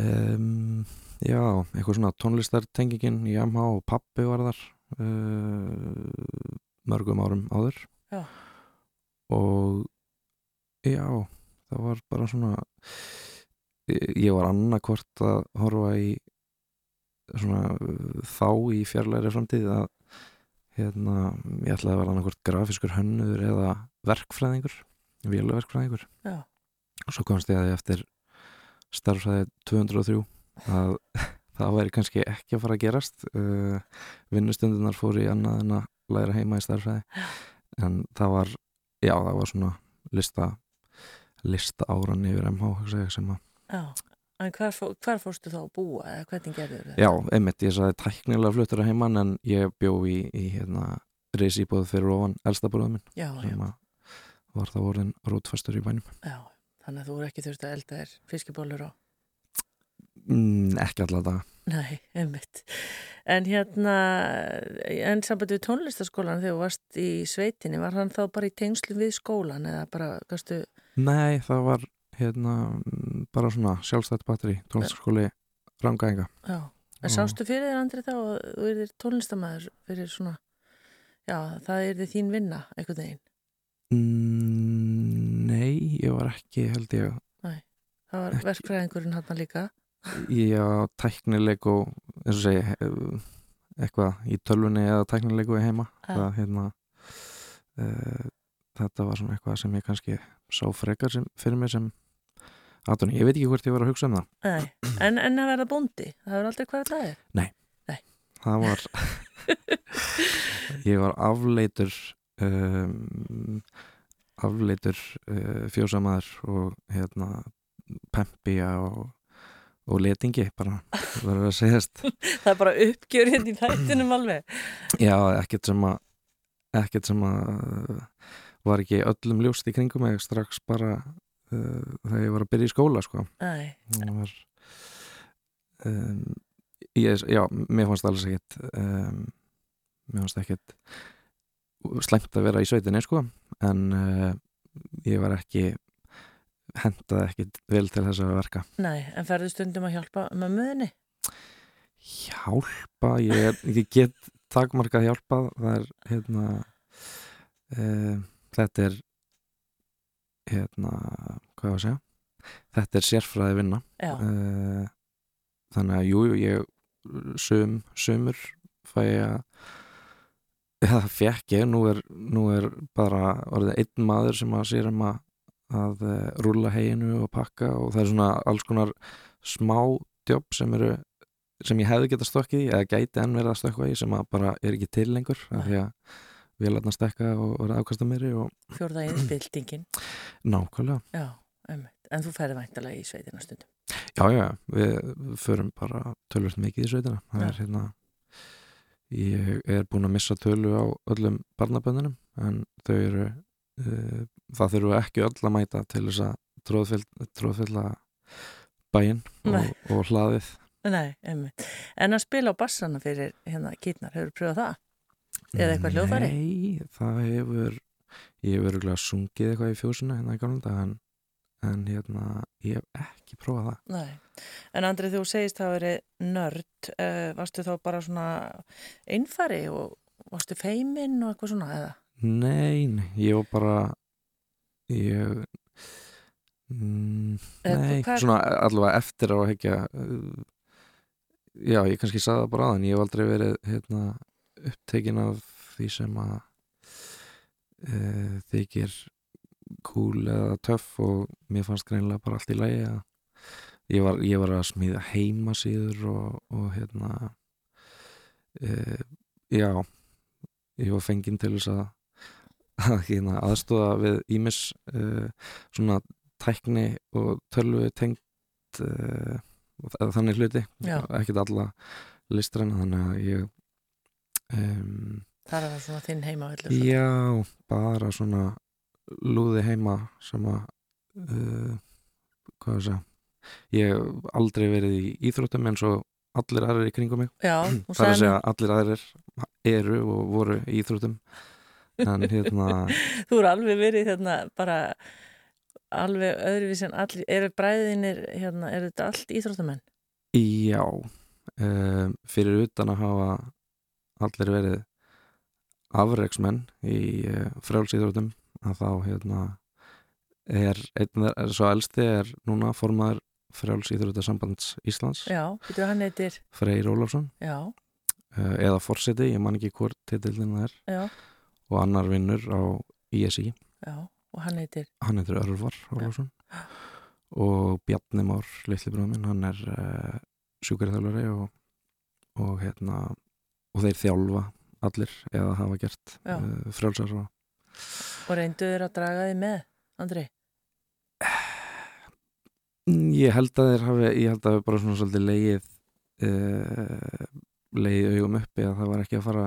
Um, já, eitthvað svona tónlistartengingin í MH og pappi var þar uh, mörgum árum áður. Já. og já, það var bara svona ég var annarkvort að horfa í svona þá í fjarlæri framtíð að hérna, ég ætlaði að vera annarkvort grafiskur hönnuður eða verkfræðingur véluverkfræðingur og svo komst ég að ég eftir starfsæði 203 að [laughs] það væri kannski ekki að fara að gerast. Uh, vinnustundunar fór í annað en að læra heima í starfsæði en það var, já það var svona lista, lista áran yfir MH sem að Já, en hvar, fó, hvar fórstu þá að búa eða hvernig gerður þetta? Já, einmitt, ég sagði tæknilega fluttur að heimann en ég bjó í, í hérna reysýbóð fyrir ofan eldstabúrðum minn já, sem var það vorin rótfastur í bænum. Já Þannig að þú eru ekki þurft að elda þér fiskibólur á? Mm, ekki alltaf það. Nei, einmitt. En hérna, en sambandi við tónlistaskólan þegar þú varst í sveitinni, var hann þá bara í tengslu við skólan eða bara, gastu? Nei, það var hérna bara svona sjálfstætt batteri, tónlistaskóli Rangæðinga. Já, en og... sástu fyrir þér andri þá að þú erðir tónlistamæður fyrir svona, já, það er þín vinna, eitthvað þeginn? Mm, nei, ég var ekki held ég. Nei, það var verkfræðingurinn hann líka. Já, tæknileg og eins og segi eitthvað í tölvunni eða tæknilegu heima. Það, hérna, uh, þetta var svona eitthvað sem ég kannski sá frekar sem, fyrir mig sem aðtunni, ég veit ekki hvort ég var að hugsa um það. Nei. En, en að verða bóndi, það hefur aldrei hverja það er það var [laughs] ég var afleitur um, afleitur uh, fjósamaður og hérna pempija og, og letingi bara, [laughs] verður að segjast. Það er bara uppgjör hérna í þættinum [clears throat] alveg. Já, ekkert sem að ekkert sem að var ekki öllum ljóst í kringum mig strax bara uh, þegar ég var að byrja í skóla sko. Það var um, ég, já, mér fannst alls ekkert um, mér fannst ekkert slæmt að vera í sveitinni sko en uh, ég var ekki hendaði ekkert vel til þess að verka. Nei, en ferðu stundum að hjálpa mömmuðinni? hjálpa, ég, ég get takmarkað hjálpa það er hérna uh, þetta er hérna, hvað var að segja? Þetta er sérfræði vinna. Uh, þannig að jú, jú, ég sum, sumur fæ ég að það fekk ég, nú er, nú er bara orðið einn maður sem að sér um að, að uh, rúlla heginu og pakka og það er svona alls konar smá jobb sem eru sem ég hefði getað stokkið í eða gæti enn verið að stökkva í sem að bara er ekki til lengur af því að við laðna stekka og vera afkasta meiri og fjórða [clears throat] í bildingin nákvæmlega. Já, einmitt. en þú ferði væntalega í sveitina stundum. Já, já, við förum bara tölvöld mikið í sveitina. Það er hérna, ég er búin að missa tölu á öllum barnaböndunum en þau eru, uh, það þurfu ekki öll að mæta til þess að tróðfyll- tróðfylla bæinn Nei. og, og hlaðið. Nei, einmitt. En að spila á bassana fyrir hérna kýtnar, hefur pröfað það? Eða eitthvað hljóðfæri? Nei, það hefur, ég hefur örgulega sungið eitthvað í fjósinu hérna í gamla en, en hérna, ég hef ekki prófað það. Nei. En Andrið, þú segist það að veri nörd, uh, varstu þá bara svona einfari og varstu feiminn og eitthvað svona eða? Nei, nei, ég var bara ég mm, nei, hvað- svona allavega eftir á að hekja já, ég kannski sagði það bara aðan ég hef aldrei verið hérna, upptekinn af því sem að e, þykir cool eða töff og mér fannst greinlega bara allt í lagi að ég var, ég var að smíða heimasíður og, og hérna e, já ég var fenginn til þess að að hérna, aðstóða við ímis uh, svona tækni og tölvu tengt uh, þannig hluti ekkert alla listræna þannig að ég um, Það er það svona þinn heima já, bara svona lúði heima sem að uh, hvað að segja ég hef aldrei verið í íþróttum eins og allir aðrir í kringum mig. Já, það er að segja allir aðrir eru og voru í íþróttum. En hérna [laughs] Þú eru alveg verið hérna bara alveg öðruvísi en allir, eru bræðinir hérna, eru þetta allt íþróttamenn? Já, um, fyrir utan að hafa allir verið afreiksmenn í uh, frjálsýþrótum að þá hérna er einn er svo elsti er núna formaður frjálsýþrótasambands Íslands. Já, betur hann heitir, Freyr Ólafsson. Já, uh, eða forseti, ég man ekki hvort titillin það er. Já, og annar vinnur á ISI já, og hann heitir, hann heitir Örvar Ólafsson. Og Bjarni Már litli bróðminn, hann er uh, sjúkariðþjálfari og, og hérna og þeir þjálfa allir eða hafa gert Já. uh, frjálsar og og reynduður að draga þið með, Andri? Mm, ég held að þeir hafi ég held að þeir bara svona svolítið leið uh, leið augum uppi að það var ekki að fara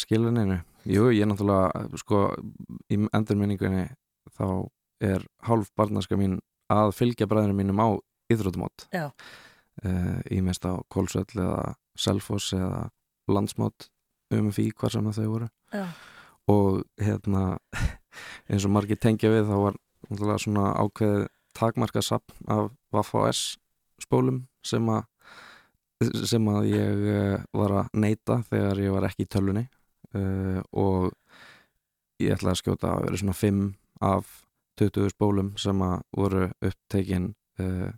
skiluninu jú, ég er náttúrulega sko, í endurminningunni þá er hálf barnaska mín að fylgja bræðinu mínum á íþrótumót uh, í mest á Kolsvöll eða Selfoss eða landsmót um því hvað sem þau voru. Já, og hérna [laughs] eins og margir tengja við þá var náttúrulega svona ákveðið takmarka sapn af Vafs spólum sem að sem að ég uh, var að neyta þegar ég var ekki í tölvunni. Uh, og ég ætlaði að skjóta að vera svona 5 af 20 spólum sem að voru upptekin uh,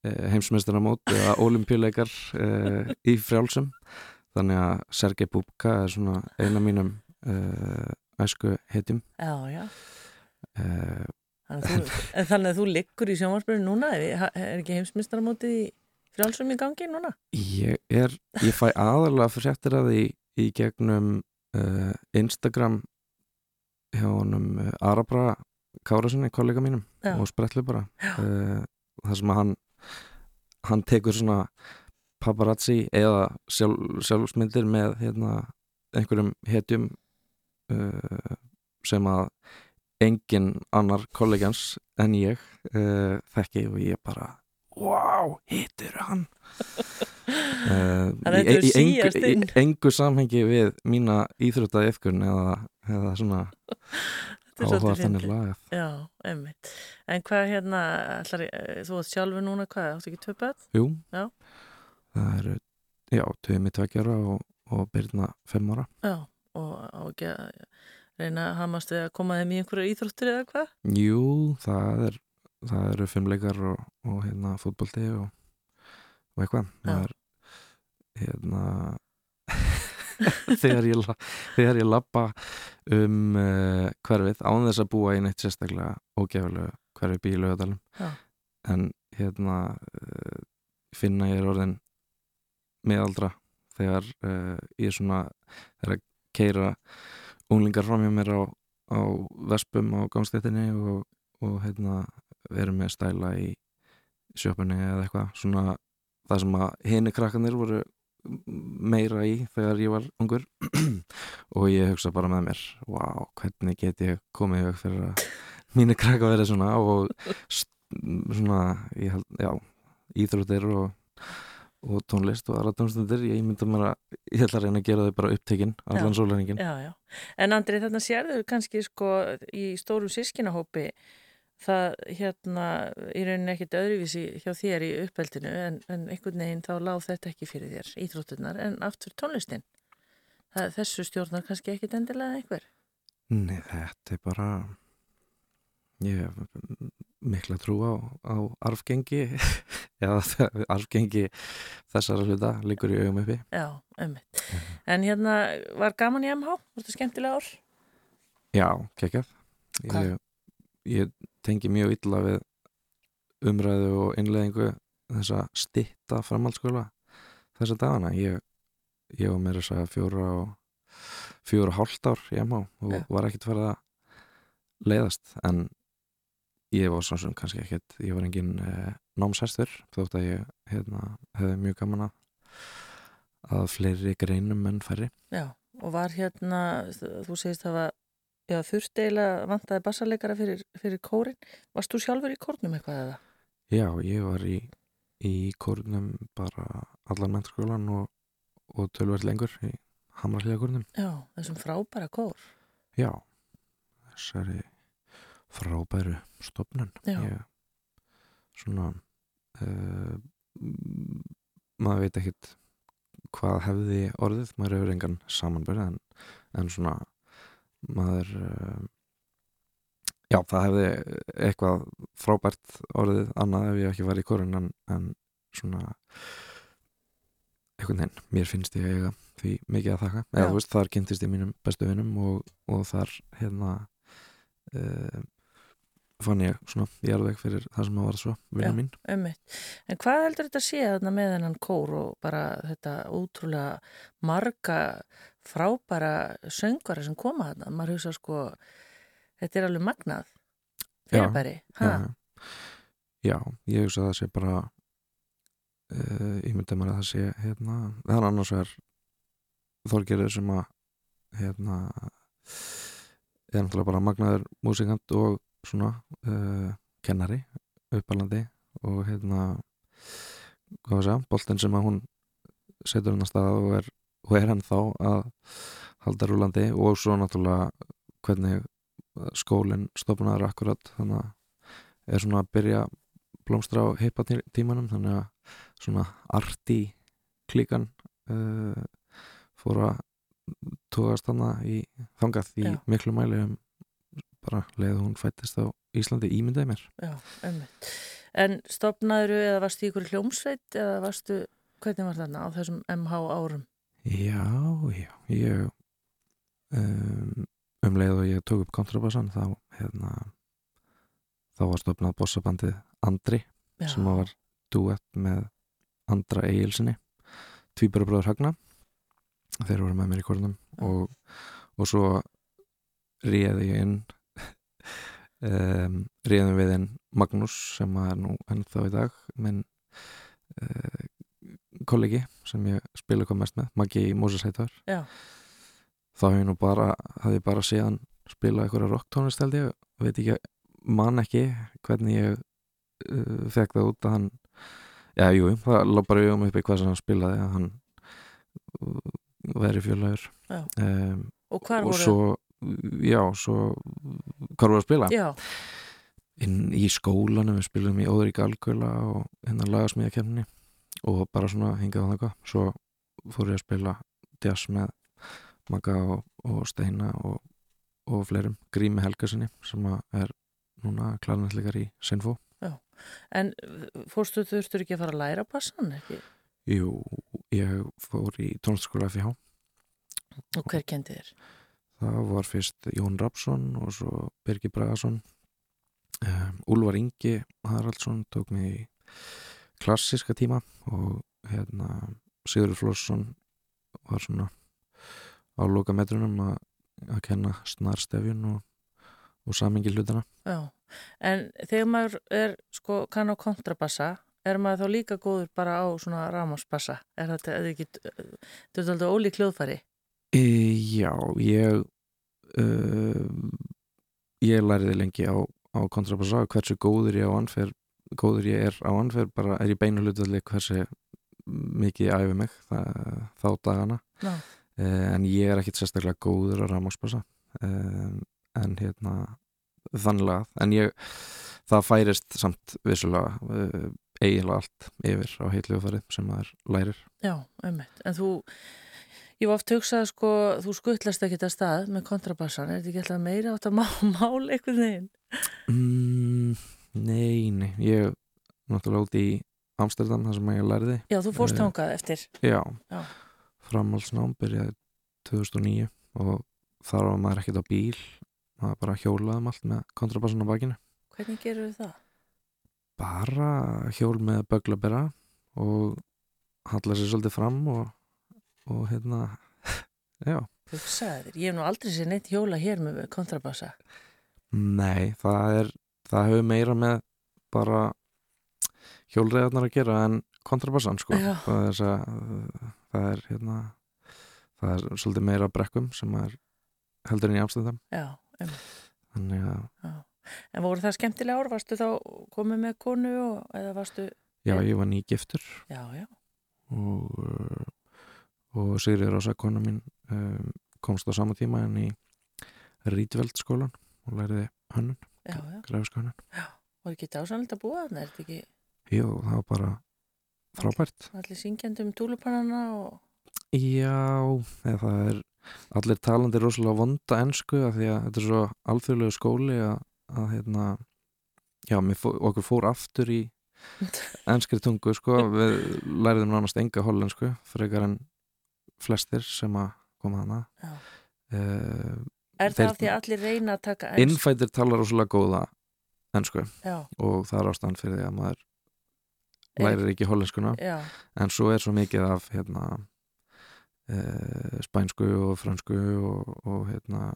heimsmeistaramót eða [laughs] olimpíuleikar uh, í frjálsum. Þannig að Sergei Bubka er svona eina mínum æsku heitjum já, já, uh, Þannig, þú, en þannig að þú liggur í sjónvarsbyrju núna, er, er ekki heimsmyndstarmótið í frjálsum í gangi núna? Ég er, ég fæ aðalega fréttir að því í gegnum uh, Instagram hjá honum uh, Arabra Kárasinni, kollega mínum Já. og Spretlu bara uh, þar sem að hann hann tekur svona paparazzi eða sjálf, sjálfsmyndir með hérna, einhverjum hetjum uh, sem að engin annar kollegans en ég uh, þekki og ég bara wow, hittur hann? [laughs] Uh, í, í, engu, í engu samhengi við mína íþrótta yfkun eða, eða svona áhuga þannig lagað Já, einmitt. En hvað hérna, ætlar, þú átt sjálfur núna, hvað, áttu ekki börn? Jú, Já. það eru já, tveimi tveggjara og, og byrna fimm ára. Já, og á ekki að reyna að hamast við að koma þeim í einhverju íþróttir eða hvað? Jú, það er það eru fimmleikar og, og hérna fútbolti og, og eitthvað það er hérna [laughs] þegar ég þegar ég lappa um uh, hverfið án þess að búa í neitt sérstaklega ógefalegu hverfi bílu öðalum Já. en hérna uh, finna ég er orðin meðaldra þegar uh, ég er svona að keira unglingar fram hjá mér á, á vespum á gangstættinni og, og hérna verum með stæla í sjöpunni eða eitthvað. Svona það sem að hini krakkanir voru meira í þegar ég var ungur. [clears throat] Og ég hugsa bara með mér wow, hvernig get ég komið í veg fyrir að mínu krakka verið svona? Og svona, ég held, já íþróttir og, og tónlist og aðra tónstundir, ég mynda mér að ég ætla að reyna að gera þau bara upptekinn allan já. En Andri, þarna sérðu kannski sko í stóru sískinahópi það hérna í rauninni ekkit öðruvísi hjá þér í uppeldinu en, en einhvern veginn þá láð þetta ekki fyrir þér íþrótturnar en aftur tónlistin. Það, þessu stjórnar kannski ekkit endilega einhver. Nei, þetta er bara ég mikla trú á, á arfgengi [laughs] eða [laughs] arfgengi þessara hluta liggur í augum uppi Já, einmitt. En hérna var gaman í MH? Var þetta skemmtilega ár? Já, kekjað Hvað? ég, ég tengi mjög illa við umræðu og innleðingu þessa stitta framhaldsskóla þessa dagana ég, ég var meira þess að fjóra og fjóra hálft ár í MH og Já. var ekkert farið að leiðast en ég var svona kannski ekkert ég var engin eh, námshestur þótt að ég hérna, hefði mjög gaman að að fleiri greinum en færri Já, og var hérna, þú segist það var, já, þurfti eiginlega vantaði bassarleikara fyrir, fyrir kórin. Varst þú sjálfur í kórnum eitthvað eða? Já, ég var í, í kórnum bara allan mennskólan og, og tölvert lengur í Hamrallega kórnum. Já, þessum frábæra kór. Já, þessari frábæru stopnun. Ég, svona, uh, maður veit ekkit hvað hefði orðið, maður hefur engan samanbyrð en, en svona maður uh, já, það hefði eitthvað frábært orðið annað ef ég ekki var í korun en, en svona einhvern veginn, mér finnst ég eiga því mikið að þakka, eða þú veist, þar kynntist ég mínum bestu vinnum og, og þar hérna uh, fann ég svona í alveg fyrir það sem að var svo vinna Já. mín Ummitt. En hvað heldur þetta að sé þarna með hennan kór og bara þetta ótrúlega marga frábæra söngara sem koma þarna? Maður hugsa sko, þetta er alveg magnað. Fyrirbæri. já, já, ég hugsa að það sé bara uh, ég myndi maður að það sé hérna, það er annars vegar þorgerður sem að hérna er náttúrulega bara magnaður músikant og svona uh, kennari uppalandi og hérna hvað það, boltinn sem að hún setur hann að stað og er, og er hann þá að halda rúlandi og svo náttúrulega hvernig skólinn stofnaður akkurat þannig að er svona að byrja blómstra á heipa tímanum þannig að svona arti klíkan uh, fór að tóðast hana í þangað í Já. miklu mæli um bara leið hún fættist á Íslandi ímyndaði mér Já. En stopnaður eða varstu í ykkur hljómsveit eða varstu, hvernig var þarna á þessum MH árum? Já, já, ég um, um leið og ég tók upp kontrabassan þá hérna þá var stofnað bossabandið Andri Já. sem var duett með Andra Egilsinni tvíbarabröður Hagna þeir voru með mér í kornum og, og svo réði ég inn um, réðum við inn Magnús sem er nú ennþá í dag minn uh, kollegi sem ég spila hvað mest með Maggi í Móseshættar Já. þá hef ég nú bara hafði ég bara séðan spila einhverja rocktónist held ég. Veit ekki, man ekki hvernig ég uh, fekk það út að hann já, jú, það lóð bara í um uppi hvað sem hann spilaði að hann uh, væri fjölaður um, Og og voru- svo, já, svo hvað voru að spila? Já. inn í skólanum við spilum í Óðurík Algjöla og hérna lagasmíðakefni og bara svona hingað og þangað svo fór ég að spila jazz með Magga og, og Steina og, og fleirum Grími Helgarsinni sem að er núna klarnætleikar í Sinfo Já. En fórstu þurftur ekki að fara að læra bassan, ekki? Jú, ég fór í tónlistaskóla FIH Og hver kendi þér? Það var fyrst Jón Rapsson og svo Birgir Bragason um, Úlfar Ingi Haraldsson tók mig í klassiska tíma og hérna Sigurður Flósson var svona á loka metrunum að, að kenna snarstefjun og, og samingi hlutana Já, en þegar maður er sko kann á kontrabassa, er maður þá líka góður bara á svona rámasbassa? Er þetta eða ekki, þetta er alltaf ólík hljóðfæri? E, Já, ég uh, ég læriði lengi á, á kontrabassa hversu góður ég á anfer góður ég er á anfer bara er ég beinu hlutalli hversu mikið ég æfi mig það, þá dagana. Uh, en ég er ekkit sérstaklega góður á rámasbassa um, en hérna þannig að, en ég það færist samt vissulega uh, eiginlega allt yfir á heitljófarið sem maður lærir. Já, einmitt. En þú, ég var oft hugsað sko, þú skuttlast ekkit að stað með kontrabassan, er þetta ekki alltaf meira átt að má, [laughs] mál einhvern veginn? mm, Nei, nei ég náttúrulega út í Amsterdam þar sem ég lærði Já, þú fórst Eh, þangað eftir. Já, Já. framhaldsnám byrjaði 2009 og þar var maður ekkert á bíl maður bara hjólaði um allt með kontrabassan á bakinu Hvernig gerur við það? bara hjól með böglabera og halla sér svolítið fram og, og hérna [laughs] já, Hugsaði þér, ég hef nú aldrei sér neitt hjóla hér með kontrabassa. nei það er það hefur meira með bara hjólreiðarnar að gera en kontrabassan sko Já. það er, að, það er hérna það er svolítið meira brekkum sem er heldur en í Amstendam Já, einmitt. þannig að Já. En voru það skemmtilega ár? Varstu þá komið með konu og, eða varstu... já, ég var nýgiftur Já, já. og, og Sigriður Ása kona mín um, komst á sama tíma en í Rítveld skólan og læriði hönnun, hönnun. Var ekki dásanlega að búa þarna? Er þetta ekki? Jú, það var bara frábært. Allir syngjandi um túlupannana og... Já, það er allir talandi rosalega vonda ensku af því að þetta er svo alþjóðlegu skóli að, að hérna já, fó, okkur fór aftur í [laughs] enskri tungu, sko. Við læriðum nánast enga hollensku frekar en flestir sem að koma hana uh, Er það því að allir reyna að taka ensku? Innfættir talar rosalega góða ensku Já. og það er ástand fyrir því að maður lærir ekki hollenskuna Já. en svo er svo mikið af hérna uh, spænsku og fransku og, og hérna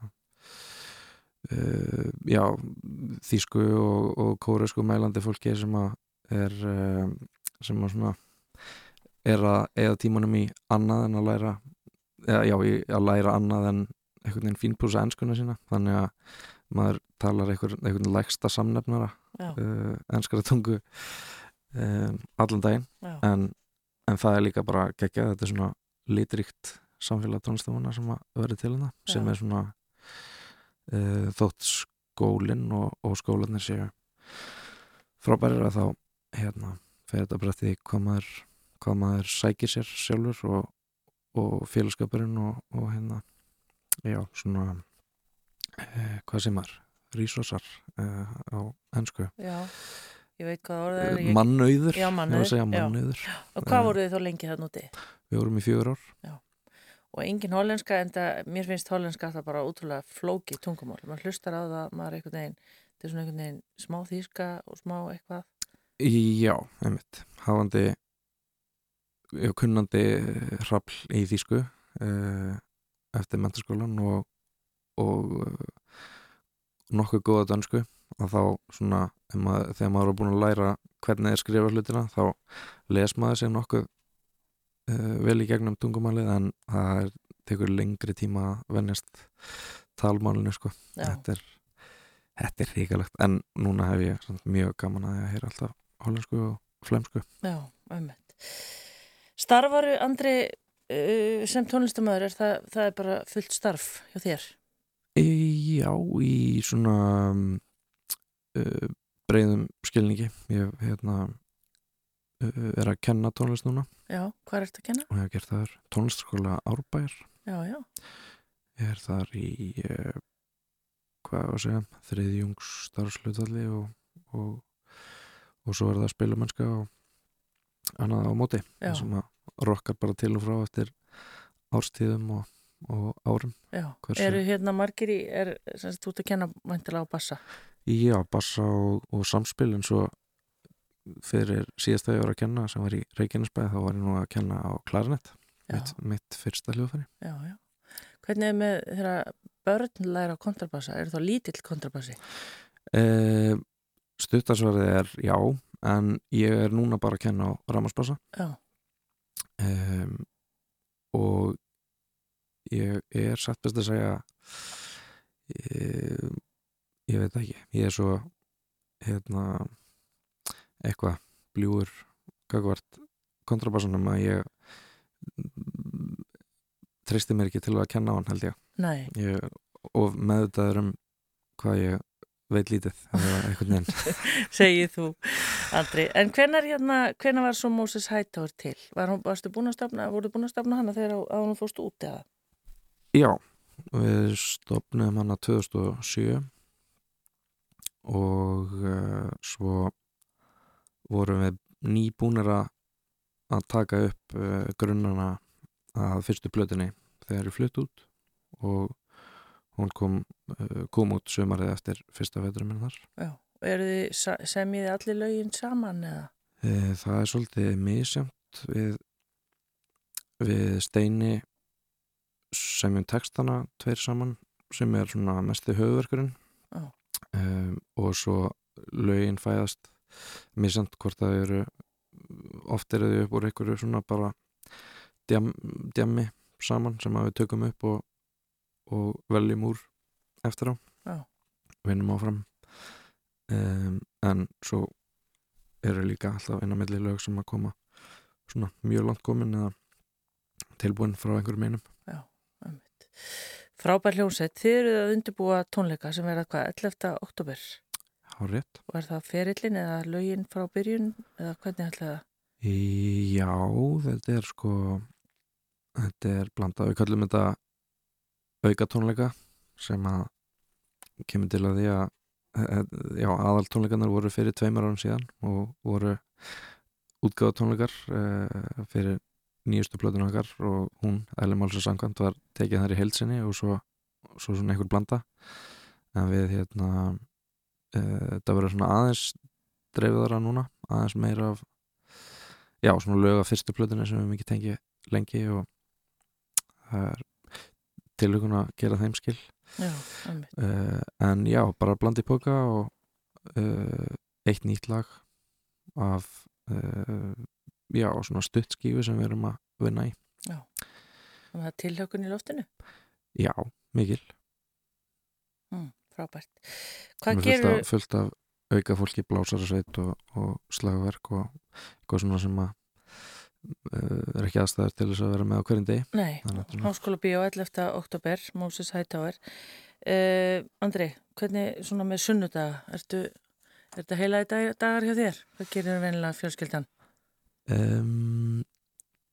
uh, já þýsku og, og kóresku mælandi fólki sem að er uh, sem að svona er að eða tímanum í annað en að læra eða já, að læra annað en einhvern veginn fínpúsa enskuna sína. Þannig að maður talar einhvern, einhvern lægsta samnefnara uh, enskara tungu um, allan daginn. En, en það er líka bara geggjað. Þetta er svona litríkt samfélag tónlistamanna sem að verði til hana sem Já. er svona uh, þótt skólinn og, og skólanir séu frábærir að þá hérna fer þetta bara því hvað maður hvað maður sækir sér sjálfur og, og félagskapurinn og, og hérna já, svona eh, hvað sem er rísosar eh, á ennsku Já, ég veit hvað orðið er. Ég... mannauður, Já, mannauður. segja já. mannauður Og hvað Eh, voruð þið þá lengi þann úti? við vorum í fjögur ár Já. Og engin hollenska, en það, mér finnst hollenska það bara útrúlega flóki tungumál. Man hlustar á það, maður einhvern veginn, þetta er svona einhvern veginn smá þýska og smá eitthvað Já, einmitt, hafandi kunnandi hrafl í þýsku uh, eftir mentarskólan og, og uh, nokkuð góða dansku og þá svona maður, þegar maður er búin að læra hvernig þeir skrifa hlutina þá les maður sér nokkuð uh, vel í gegnum tungumálið en það er, tekur lengri tíma að vennjast talmálinu sko. Þetta er, þetta er ríkalegt en núna hef ég mjög gaman að ég heyra alltaf hollensku og flemsku Já, ummitt Starfaru, Andri uh, sem tónlistamöður er það, það er bara fullt starf hjá þér? Já, í svona uh, breyðum skilningi ég hérna, uh, er að kenna tónlist núna Já, hvað er þetta að kenna? og ég hef gert þar tónlistskóla Árbæjar Já, já ég er þar í uh, hvað var að segja þriðjungs starfslutalli og, og, og svo er það spilumennska og annað á móti Já. sem rokkar bara til og frá eftir árstíðum og, og árum eru hérna margir í, er, sem sagt, þú ert að kenna væntilega á bassa Já, bassa og, og samspil en svo fyrir síðast að ég var að kenna sem var í Reykjanesbæði þá var ég nú að kenna á klarinett mitt, mitt fyrsta hljóðfæri Já, já Hvernig er með þeirra börn læra kontrabassa? Er það lítill kontrabassi? e, Stuttarsvarið er já en ég er núna bara að kenna á ramarsbassa e, og ég er satt best að segja e, ég veit ekki. Ég er svo hérna eitthvað bljúur kontrabassanum að ég treysti mér ekki til að kenna á hann held ég. Ég of meðvitaður um hvað ég veit lítið [laughs] segið þú, Andri. En hvenar, hérna, hvenar var svo Moses Hightower til? Var hún, varstu búin að stafna, voru búin að stafna hana þegar að hún fórst út eða? Já, við stopnum hana 2007 og uh, svo vorum við nýbúnir að taka upp uh, grunnana að fyrstu plötunni þegar ég flutt út og hún kom, uh, kom út sömarið eftir fyrsta veturum minn þar. Já. Eru þið, semjið allir lögin saman eða? E, það er svolítið misjamt við, við steini semjum textana tveir saman sem er svona mesti höfverkurinn Já. um, og svo lögin fæðast misjamt hvort það eru oft eru þau upp úr einhverju svona bara djam, djammi saman sem við tökum upp og, og veljum úr eftir á Já. vinnum áfram um, en svo eru líka alltaf eina milli lög sem að koma svona mjög langt komin eða tilbúin frá einhverjum einum Einmitt. Frábær hljómsveit, þið eruð að undirbúa tónleika sem verða hvað, 11. oktober Há rétt og er það ferillin eða lögin frá byrjun eða hvernig ætla það? Í- Já, þetta er sko þetta er blanda, við kallum þetta auka tónleika sem að kemur til að því að eh, já, aðal tónleikanar voru fyrir tveimur árum síðan og voru útgáða tónleikar uh, fyrir nýjustu plötun okkar og hún, Æli Málsar Sankant var tekið þar í heilsinni og svo, svo svona einhver blanda. En við hérna uh, þetta verður svona aðeins dreifiðara núna, aðeins meira af já, svona lög af fyrstu plötunni sem við mikið tengi lengi og það er tilhugun að gera þeim skil. Já, uh, en já, bara blandi póka og uh, eitt nýtt lag af uh, já, svona stuttskífi sem við erum að vinna í. Þannig að það er tilhökun í loftinu? já, mikil. Mm, frábært. Hvað er gerur... af, fullt af auka fólki blásarasveit og, og slagverk og eitthvað svona sem að er ekki aðstæður til þess að vera með á hverjum degi Nei, Háskóla Bíó 11. oktober, Moses Hightower. Uh, Andri, hvernig svona með sunnudaga, ertu, er þetta heila í dag, dagar hjá þér? Hvað gerir venilega fjölskyldan? um,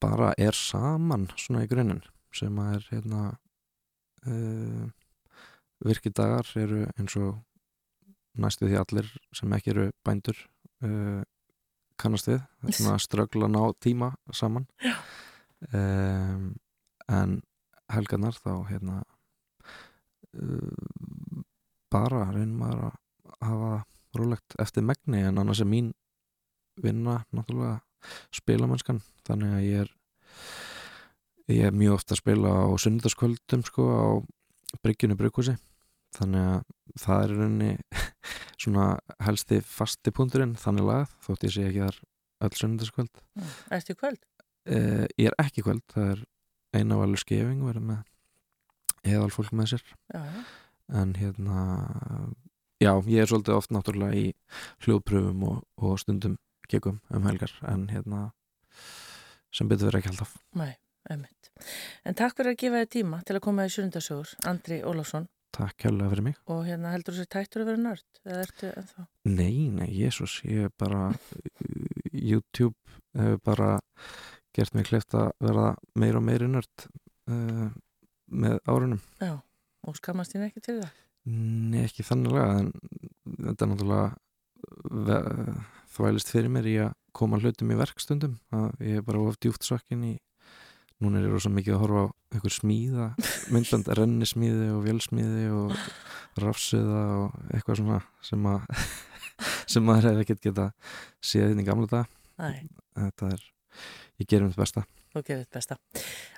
bara er saman svona í grunninn sem að er hérna uh, virkið dagar eru eins og næstu því allir sem ekki eru bændur uh, kannast við. Svona að ströggla að ná tíma saman. Um, en helgarnar þá hérna uh, bara reynum að hafa rólegt eftir megni en annars er mín vinna náttúrulega spilamennskan þannig að ég er ég er mjög ofta að spila á sundarskvöldum sko á bryggjunni brygghúsi þannig að það er rauninni [laughs] svona helsti fasti punkturinn þannig lagað þótt ég sé ekki þar öll sundarskvöld Eftir kvöld? Uh, ég er ekki kvöld, það er eina valur skefing verið með eðal fólk með sér Já, já. en hérna já, ég er svolítið oft náttúrulega í hljóðpröfum og, og stundum gekum um helgar en hérna sem betur verið ekki alltaf Nei, einmitt. En takk fyrir að gefa þér tíma til að koma í sjöndagsögur, Andri Ólafsson Takk kjærlega fyrir mig og hérna heldur þú sér tættur að vera nörd eða ertu ennþá? Nei, nei, Jésús, ég er bara YouTube hefur bara gert mig kleift að vera meira og meiri nörd uh, með árunum Já, og skammast þín ekki til það? Nei, ekki þanniglega en þetta er náttúrulega þvælist fyrir mér í að koma hlutum í verkstundum að ég er bara of djúft svakkin í núna er ég rosa mikið að horfa á einhver smíða myndband, [laughs] rennismíði og vélsmíði og rafsuða og eitthvað svona sem að [laughs] sem maður hefði ekkert geta séð inn í gamla dag Nei. þetta er, ég gerum þetta besta Þú gerir þetta besta.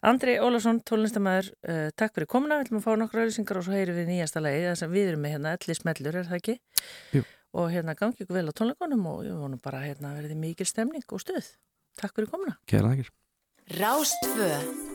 Andri Ólafsson, tónlistamæður, uh, takk fyrir komuna. Við ætlum að fá nokkru auðvisingar og svo heyri við nýjasta lagi. Það sem við erum með hérna elli smellur, er það ekki? Jú. Og hérna gangi ykkur vel á tónleikonum og við vonum bara hérna verði mikil stemning og stuð. Takk fyrir komuna. Kæra þakkir Rástfö